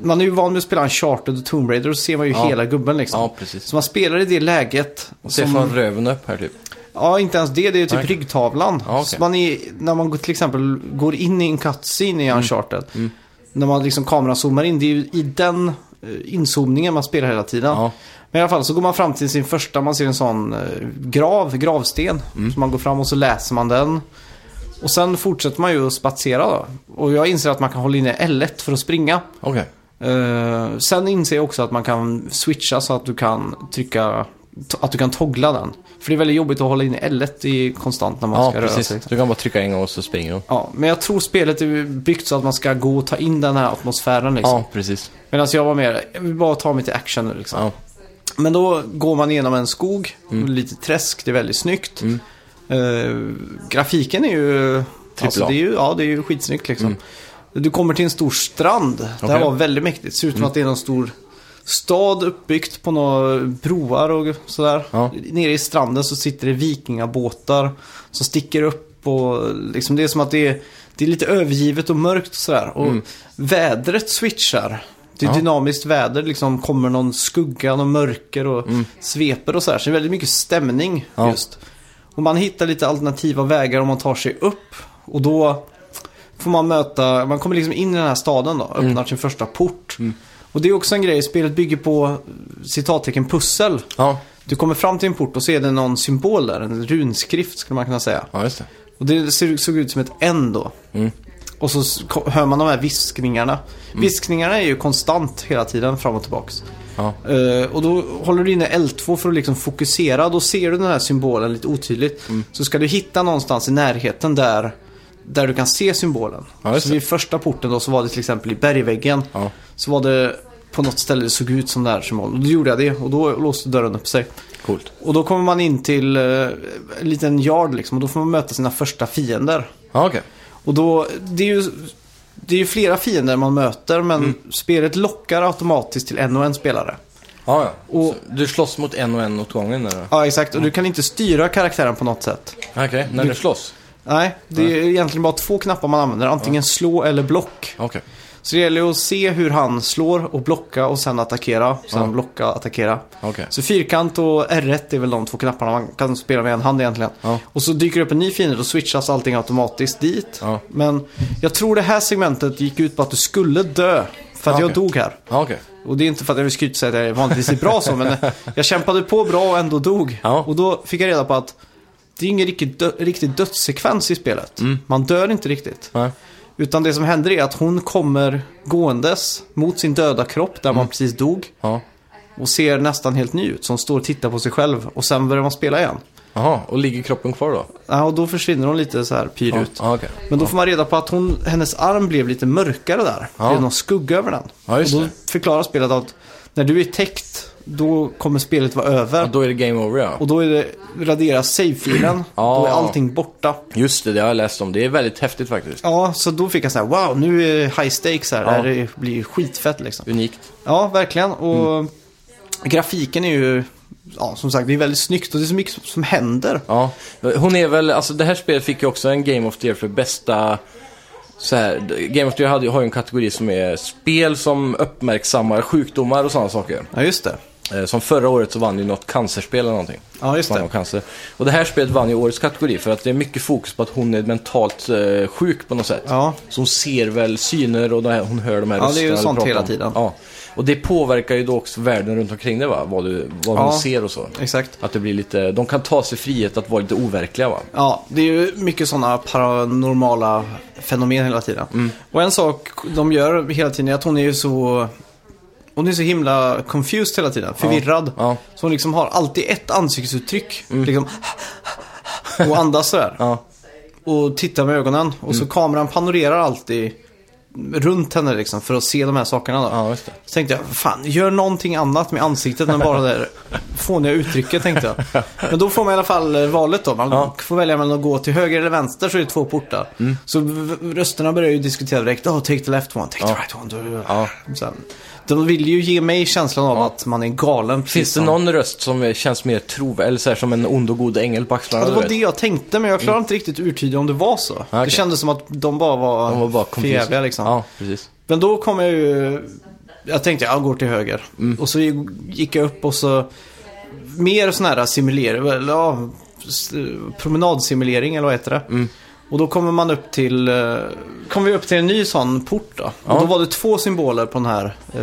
Man är ju van med att spela en Charted och Tomb Raider och så ser man ju Ja. hela gubben liksom. Ja, precis. Så man spelar i det läget. Och se som- från röven upp här typ. Ja, inte ens det. Det är typ Nej. ryggtavlan. Ja. Så man är, när man till exempel går in i en cutscene i Uncharted. När man liksom kameran zoomar in. Det är ju i den eh, inzoomningen man spelar hela tiden. Ja. Men i alla fall så går man fram till sin första, man ser en sån eh, grav, gravsten. Så man går fram och så läser man den. Och sen fortsätter man ju att spatsera då. Och jag inser att man kan hålla inne L1 för att springa. Okej. Eh, sen inser jag också att man kan switcha så att du kan trycka, att du kan toggla den. För det är väldigt jobbigt att hålla in L1 i konstant när man Ja, ska röra precis. sig. liksom. Du kan bara trycka en gång och så springer de. Ja, men jag tror spelet är byggt så att man ska gå och ta in den här atmosfären liksom. Ja, precis. Medan jag var mer, jag vill bara ta mig till action nu liksom. Ja. Men då går man igenom en skog, Mm. lite träsk, det är väldigt snyggt. Eh, grafiken är ju... Alltså, A. det är ju, ja, det är ju skitsnyggt liksom. Du kommer till en stor strand. Det här Mm. Mm. var väldigt mäktigt. Det ser ut som att det är någon stor stad uppbyggt på några broar och sådär. Ja. Nere i stranden så sitter det vikingabåtar som sticker upp och liksom det är som att det är, det är lite övergivet och mörkt och sådär. Och vädret switchar. Det är Mm. Ja. dynamiskt väder, liksom kommer någon skugga, någon mörker och sveper och sådär. Så det är väldigt mycket stämning Mm. Ja. just. Och man hittar lite alternativa vägar om man tar sig upp. Och då får man möta, man kommer liksom in i den här staden då, Mm. öppnar sin första port. Och det är också en grej, spelet bygger på citattecken pussel. Ja, Du kommer fram till en port och så är det någon symbol där, en runskrift skulle man kunna säga. ja just det. Och det såg ut som ett N då. Mm. Och så hör man de här viskningarna. Viskningarna är ju konstant hela tiden fram och tillbaks. Ja. Eh, och då håller du inne L2 för att liksom fokusera. Då ser du den här symbolen lite otydligt. Mm. Så ska du hitta någonstans i närheten där, där du kan se symbolen. Ja, så vid första porten då så var det till exempel i bergväggen. Ja. Så var det på något ställe det såg ut som det här symbolen. Och då gjorde jag det och då låste dörren upp sig. Coolt. Och då kommer man in till eh, en liten yard liksom. Och då får man möta sina första fiender. Ja, okej. Och då, det är ju, det är ju flera fiender man möter men Mm. spelet lockar automatiskt till en och en spelare. Ja, ja. Och- Så du slåss mot en och en åt gången eller? Ja, exakt. Och du kan inte styra karaktären på något sätt. Okej, när du slåss? Nej, det är egentligen bara två knappar man använder. Antingen slå eller block. Okej. Så det gäller att se hur han slår och blocka och sen attackera. Sen Ja. blocka attackera. Okej. Så fyrkant och R1 är väl de två knapparna man kan spela med en hand egentligen. Ja. Och så dyker det upp en ny fiende och switchas allting automatiskt dit. Ja. Men jag tror det här segmentet gick ut på att du skulle dö. För att Ja, jag okej. dog här. Ja, okej. Och det är inte för att jag vill skryta och säga att jag vanligtvis är bra så, men jag kämpade på bra och ändå dog. Ja. Och då fick jag reda på att det är ingen riktigt, dö- riktigt dödssekvens i spelet. Mm. Man dör inte riktigt. Nej. Utan det som händer är att hon kommer gåendes mot sin döda kropp där man precis dog. Ja. Och ser nästan helt ny ut, som står och tittar på sig själv. Och sen börjar man spela igen. Jaha, och ligger kroppen kvar då? Ja, och då försvinner hon lite så här pyr Ja, ut. ja, okej. Men då får man reda på att hon, hennes arm blev lite mörkare där. Det är någon skugga över den. Och då det. förklarar spelet att när du är täckt, då kommer spelet vara över. Ja, då är det game over ja. Och då är det radera save-filen. Ja. Då är allting borta. Just det, det har jag läst om. Det är väldigt häftigt faktiskt. Ja, så då fick jag så här, wow, nu är det high stakes här. Ja. Det här blir skitfett liksom. Unikt. Ja, verkligen. Och Mm. grafiken är ju, ja, som sagt, det är väldigt snyggt och det är så mycket som händer. Ja, hon är väl, alltså det här spelet fick ju också en Game of the Year för bästa så här, Game of the Year hade, har ju en kategori som är spel som uppmärksammar sjukdomar och sådana saker. Ja, just det. Eh, Som förra året så vann ju något cancerspel eller någonting. Ja, just det. cancer. Och det här spelet vann ju årets kategori för att det är mycket fokus på att hon är mentalt eh, sjuk på något sätt. Ja. Så hon ser väl syner och här, hon hör de här Ja, det är ju rösterna sånt hela tiden. Ja. Och det påverkar ju då också världen runt omkring det va? Vad, du, vad Ja. hon ser och så. Exakt. Att det blir lite, de kan ta sig frihet att vara lite overkliga va? Ja, det är ju mycket sådana paranormala fenomen hela tiden. Mm. Och en sak de gör hela tiden är att hon är ju så... Hon är så himla confused hela tiden, förvirrad. Ja. Så hon liksom har alltid ett ansiktsuttryck. Liksom, och andas sådär. Ja. Och tittar med ögonen. Och så kameran panorerar alltid runt henne liksom för att se de här sakerna. Då. Ja, det. Så tänkte jag, fan, gör någonting annat med ansiktet än bara det där fåniga uttrycket tänkte jag. Men då får man i alla fall eh, valet då. Man Ja. Mm. får välja mellan att gå till höger eller vänster så är det två portar. Så v- v- rösterna börjar ju diskutera direkt. Oh, take the left one, take the right one. Ja. Sen, de vill ju ge mig känslan av att man är galen. precis Finns det som- någon röst som känns mer trovärdig, eller så här, som en ond och god ängel på axlarna? Ja, det var det jag tänkte, men jag klarade inte riktigt urtyda om det var så. Det okej. kändes som att de bara var, De var bara förjävliga confused. Liksom. Ja, precis. Men då kom jag ju... Jag tänkte jag går till höger. Mm. Och så gick jag upp och så... Mer sån här simulering, eller ja, promenadsimulering eller vad heter det? Mm. Och då kommer man upp till... eh, Kommer vi upp till en ny sån port då. Ja. Och då var det två symboler på den här eh,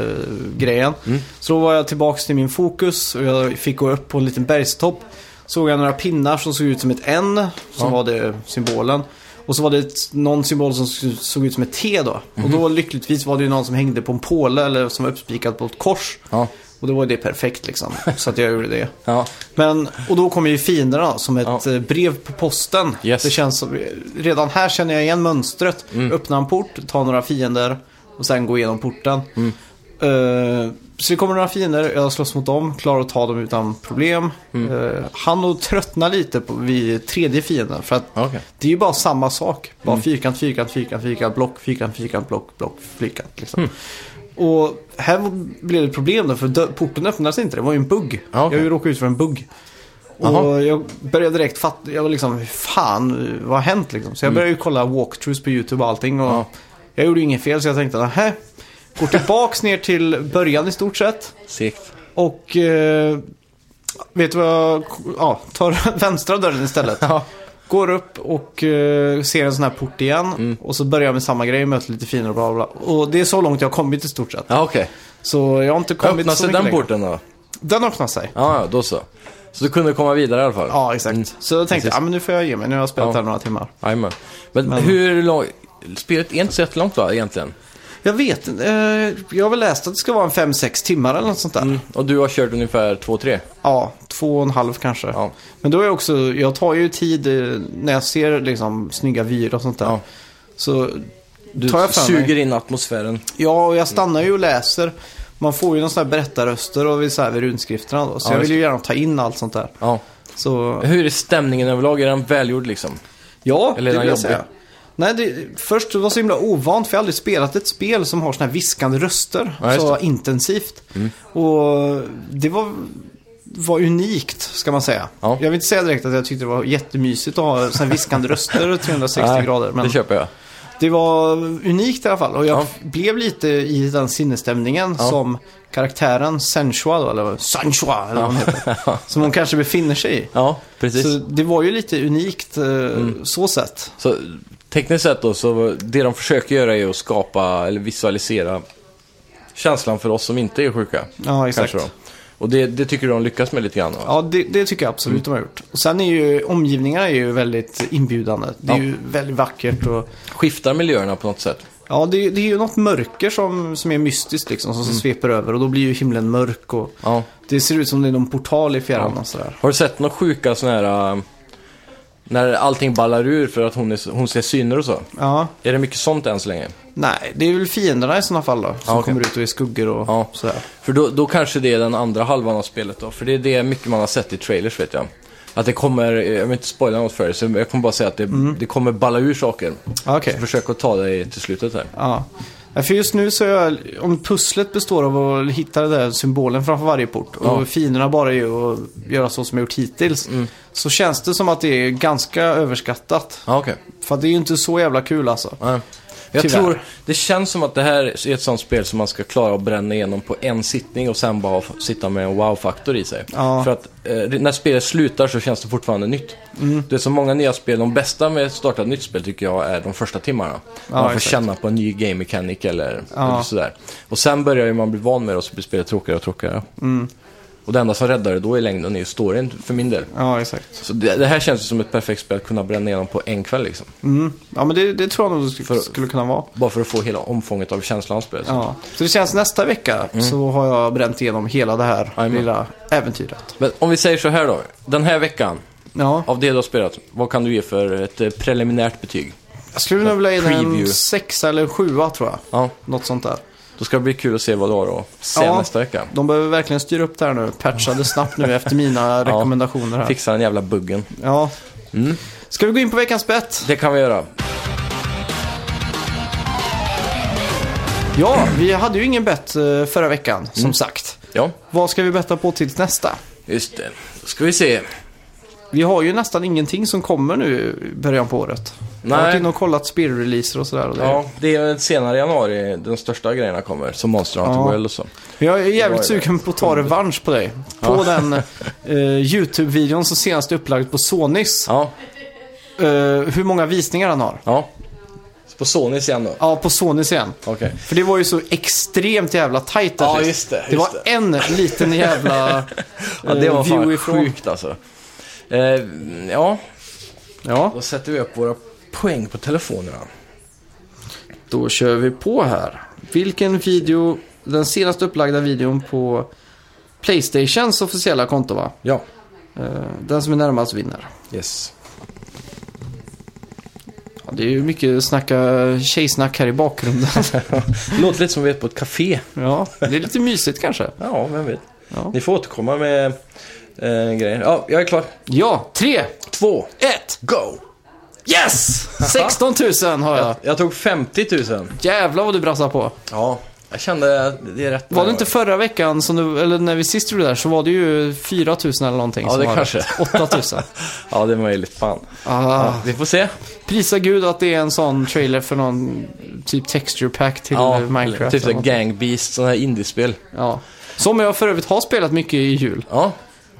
grejen. Mm. Så då var jag tillbaks till min fokus och jag fick gå upp på en liten bergstopp. Såg jag några pinnar som såg ut som ett N, som Ja. var det symbolen. Och så var det ett, någon symbol som såg ut som ett T då. Och då lyckligtvis var det ju någon som hängde på en påle eller som var uppspikad på ett kors. Ja. Och då var det perfekt liksom. Så att jag gjorde det. Ja. Men, och då kommer ju fienderna som ett Ja. eh, brev på posten. Yes. Det känns som, redan här känner jag igen mönstret. Mm. Öppna en port, ta några fiender och sen gå igenom porten. Mm. Eh, så det kommer några fiender, jag slåss mot dem, klarar att ta dem utan problem. Mm. Uh, han och tröttna lite på, vid tredje fienden. För att Okej. det är ju bara samma sak. Bara Mm. fyrkant, fyrkant, fyrkant, fyrkant, block, fyrkant, fyrkant, block, block, fyrkant. Liksom. Mm. Och här blev det problem då, för porten öppnades inte. Det var ju en bugg. Ja, okej. Jag råkade ut för en bugg. Och jag började direkt fatta, jag var liksom, fan, vad har hänt liksom? Så jag började ju kolla walkthroughs på YouTube och allting. Och Mm. Ja. Jag gjorde ju inget fel, så jag tänkte, nähä. Går tillbaks ner till början i stort sett. Segt. Och eh, vet du vad jag, ja, tar vänstra dörren istället. Ja. Går upp och eh, ser en sån här port igen. Mm. Och så börjar jag med samma grej, möter lite finare och bla bla. Och det är så långt jag har kommit i stort sett. Ja, okej. Så jag har inte kommit Öppnar så sig mycket den längre. porten då? Den öppnar sig. Ja, ja, då så. Så du kunde komma vidare i alla fall? Ja, exakt. Mm. Så jag tänkte, Precis. ja men nu får jag ge mig. Nu har jag spelat Ja. här några timmar. Jajamän. Men, Men- hur långt... Spelet är inte så jättelångt va, egentligen? Jag vet inte, eh, jag har väl läst att det ska vara en 5-6 timmar eller något sånt där. Mm. Och du har kört ungefär 2-3? Ja, två och en halv kanske. Ja. Men då är jag också, jag tar ju tid eh, när jag ser liksom snygga vyer och sånt där. Ja. Så Du tar jag för mig. suger in atmosfären. Ja, och jag stannar ju och läser. Man får ju någon sån här berättarröster och vid, så här vid runskrifterna då. Så Ja, jag just vill ju gärna ta in allt sånt där. Ja. Så Hur är stämningen överlag? Är den välgjord liksom? ja, Eller är det den vill jag jobbig? säga. Nej, det, först det var så himla ovant för jag har aldrig spelat ett spel som har såna här viskande röster Ja, så det. Mm. intensivt. Och det var, var unikt, ska man säga. Ja. Jag vill inte säga direkt att jag tyckte det var jättemysigt att ha såna här viskande röster 360 Nej, grader. Men Det köper jag. det var unikt i alla fall. Och jag Ja. blev lite i den sinnesstämningen Ja. som karaktären Senshua då, eller Sanshua, eller vad hon heter. Som hon kanske befinner sig i. Ja, precis. Så Så, det var ju lite unikt eh, Mm. så sett. Tekniskt sett då, så det de försöker göra är att skapa eller visualisera känslan för oss som inte är sjuka. Ja, exakt. Kanske då. Och det, det tycker du de lyckas med lite grann va? Ja, det, det tycker jag absolut de har gjort. Och sen är ju omgivningarna är ju väldigt inbjudande. Det är Ja. ju väldigt vackert och Skiftar miljöerna på något sätt? ja, det, det är ju något mörker som, som är mystiskt liksom, som sveper över och då blir ju himlen mörk och Ja. det ser ut som det är någon portal i fjärran Ja. och sådär. Har du sett några sjuka sådana här... när allting ballar ur för att hon, är, hon ser syner och så? Ja, Är det mycket sånt än så länge? nej, det är väl fienderna i sådana fall då, som Ja, okej. kommer ut och är skuggor och Ja. sådär. För då, då kanske det är den andra halvan av spelet då. För det är det mycket man har sett i trailers vet jag. Att det kommer, jag vill inte spoila något för dig, så jag kommer bara säga att det, det kommer balla ur saker. Ja, Okej. Så försök att ta dig till slutet här. Ja. Ja, För just nu så är jag, om pusslet består av att hitta den där symbolen framför varje port och Ja. fienderna bara är att göra så som jag gjort hittills. Så känns det som att det är ganska överskattat. Ja, okej. För det är ju inte så jävla kul alltså. Ja. Jag Tyvärr. tror, det känns som att det här är ett sånt spel som man ska klara att bränna igenom på en sittning och sen bara sitta med en wow-faktor i sig. Ja. För att eh, när spelet slutar så känns det fortfarande nytt. Mm. Det är så många nya spel, de bästa med att starta ett nytt spel tycker jag är de första timmarna. man får exakt. känna på en ny game mechanic eller, Ja. eller sådär. Och sen börjar man bli van med det och så blir spelet tråkigare och tråkigare. Mm. Och det enda som räddar det då i längden är ju storyn för min del. Ja, exakt. Så det, det här känns ju som ett perfekt spel att kunna bränna igenom på en kväll liksom. Mm. Ja, men det, det tror jag nog det skulle, För- skulle kunna vara. Bara för att få hela omfånget av känslan av spelet. Ja. Så det känns nästa vecka så har jag bränt igenom hela det här Jajamän. lilla äventyret. Men om vi säger så här då. Den här veckan, Ja, av det du har spelat, vad kan du ge för ett eh, preliminärt betyg? jag skulle nog vilja ge den en sexa eller en sjua tror jag. Ja, Något sånt där. Då ska det bli kul att se vad du har att säga Ja. nästa vecka. De behöver verkligen styra upp det här nu. Patcha det snabbt nu efter mina rekommendationer här. Fixa den jävla buggen. Ja. Mm. Ska vi gå in på veckans bett? Det kan vi göra. Ja, vi hade ju ingen bett eh, förra veckan, som Mm. sagt. Ja, Vad ska vi betta på till nästa? just det. Då ska vi se. Vi har ju nästan ingenting som kommer nu i början på året. Jag har varit inne och kollat spelreleaser och sådär. och det- Ja, det är senare i januari de största grejerna kommer. Som Monster Hunter Ja. World och så. Jag är Det jävligt det. sugen på att ta revansch på dig. På Ja. den eh, YouTube-videon som senast är upplagd på Sonys. Ja, Eh, hur många visningar han har. ja. På Sonys igen då. Ja, på Sonys igen. Okej. För det var ju så extremt jävla tajt där Ja, just det, Det just var en liten jävla Ja, det var eh, view ifrån. sjukt alltså. Eh, ja, Ja. då sätter vi upp våra poäng på telefonerna. Då kör vi på här. Vilken video, den senaste upplagda videon på Playstations officiella konto va? Ja, Eh, Den som är närmast vinner. yes. Ja, det är ju mycket snacka tjejsnack här i bakgrunden. Låter lite som vi är på ett café. ja, det är lite mysigt kanske. Ja, vem vet. Ja, Ni får återkomma med eh, grejer. Ja, jag är klar. ja tre, Två, ett, go! Yes! 16 000 har jag. Jag tog 50 000. Jävlar vad du brassar på. Ja, jag kände att det är rätt. Var det inte förra veckan, som du, eller när vi sist gjorde det där, så var det ju 4 000 eller någonting. Ja, som det var kanske. rätt. 8 000. Ja, det är möjligt. Fan. Ah, Vi får se. prisa gud att det är en sån trailer för någon typ texture pack till Ja, Minecraft. typ eller så något. Gang Beast, sådana här indiespel. Ja. Som jag för övrigt har spelat mycket i jul. Ja.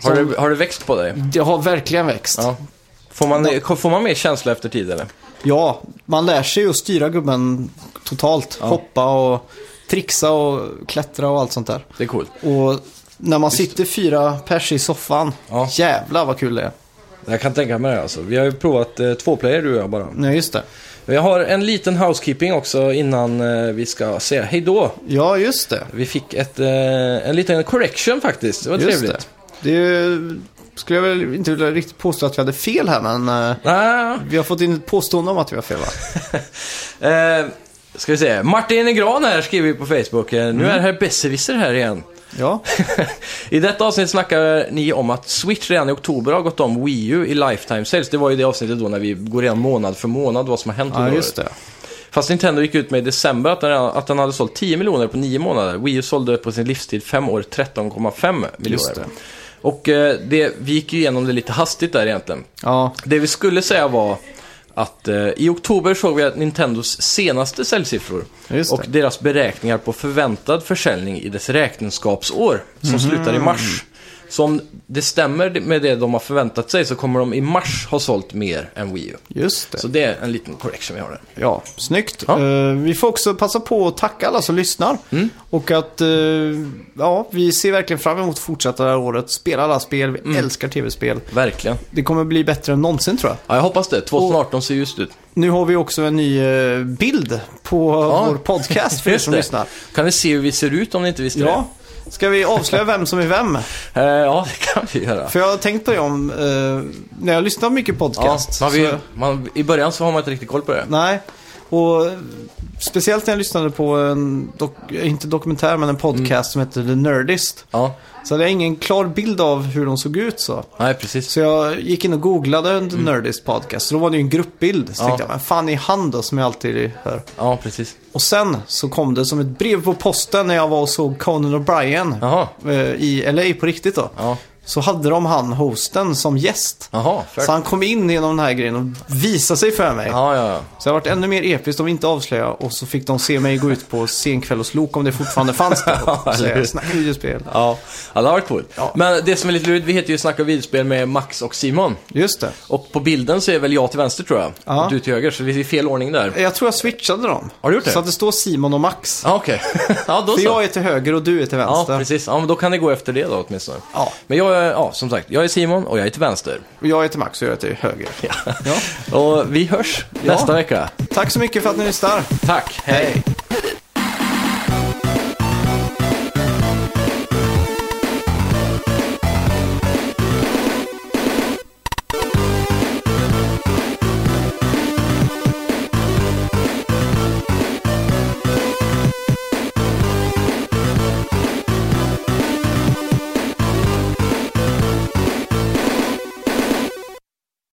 Har, Som- det, har det växt på dig? Det har verkligen växt. Ja. Får man, får man mer känsla efter tid eller? Ja, man lär sig ju att styra gubben totalt. Hoppa och trixa och klättra och allt sånt där. Det är coolt. Och när man sitter fyra pers i soffan, Ja. jävlar vad kul det är. Jag kan tänka mig det alltså. Vi har ju provat eh, två player du och jag bara. Nej, just det. Vi har en liten housekeeping också innan eh, vi ska säga hej då. Ja, just det. Vi fick ett, eh, en liten correction faktiskt. Det var Just trevligt. det. Det är ju- skulle jag väl inte vilja riktigt påstå att vi hade fel här, men Ah, vi har fått in ett påstående om att vi har fel va? eh, ska vi se. Martin Gran här skriver på Facebook. Eh, Mm. nu är herr Besserwisser här igen. Ja, I detta avsnitt snackar ni om att Switch redan i oktober har gått om Wii U i Lifetime Sales. Det var ju det avsnittet då när vi går igenom månad för månad vad som har hänt ja under just året. det. Fast Nintendo gick ut med i december att den, att den hade sålt 10 miljoner på 9 månader. Wii U sålde på sin livstid 5 år 13,5 miljoner. Och eh, det, vi gick ju igenom det lite hastigt där egentligen. Ja, Det vi skulle säga var att eh, i oktober såg vi att Nintendos senaste säljsiffror Just och det. deras beräkningar på förväntad försäljning i dess räkenskapsår som Mhm. slutar i mars. Så om det stämmer med det de har förväntat sig så kommer de i mars ha sålt mer än Wii U. just det. Så det är en liten correction vi har där. Ja, snyggt. Ja. Eh, vi får också passa på att tacka alla som lyssnar. Mm. Och att, eh, ja, vi ser verkligen fram emot att fortsätta det här året. Spela alla spel, vi Mm. älskar tv-spel. Verkligen. Det kommer bli bättre än någonsin tror jag. Ja, jag hoppas det. 2018 ser just ut. Nu har vi också en ny eh, bild på vår podcast för er som det. lyssnar. Kan ni se hur vi ser ut om ni inte visste Ja. Ska vi avslöja vem som är vem? Eh, ja, det kan vi göra. För jag har tänkt på det om, eh, när jag lyssnar mycket Ja, podcast. man vill, så, man, I början så har man inte riktigt koll på det. nej, och speciellt när jag lyssnade på en, dok, inte dokumentär, men en podcast som heter The Nerdist. Ja, Så hade jag ingen klar bild av hur de såg ut så. nej precis. Så jag gick in och googlade The Nerdist podcast. Så då var det ju en gruppbild. Så Mm. Ja. tänkte jag, men fan är han då som jag alltid hör? Ja, precis. Och sen så kom det som ett brev på posten när jag var och såg Conan O'Brien eh, i LA på riktigt då. ja. Så hade de han, hosten, som gäst. Fair. Så han kom in genom den här grejen och visade sig för mig. Ja, ja, ja. Så det har varit ännu mer episkt om vi inte avslöjar. Och så fick de se mig gå ut på senkväll hos Lok om det fortfarande fanns där. Och hur? säga, snacka videospel. Ja, ja det har varit coolt. Ja. Men det som är lite lurigt, vi heter ju Snacka videospel med Max och Simon. Just det. Och på bilden så är väl jag till vänster tror jag. Ja. Och du till höger, så det är fel ordning där. Jag tror jag switchade dem. Har du gjort det? Så att det står Simon och Max. Ja, okej. ja, då För jag är till höger och du är till Ja, vänster. precis. Ja, men då kan det gå efter det då åtminstone. Ja, Men jag ja, som sagt, jag är Simon och jag är till vänster. och jag är till Max och jag är till höger. Ja. Och vi hörs nästa vecka. Tack så mycket för att ni lyssnar. Tack, Hej.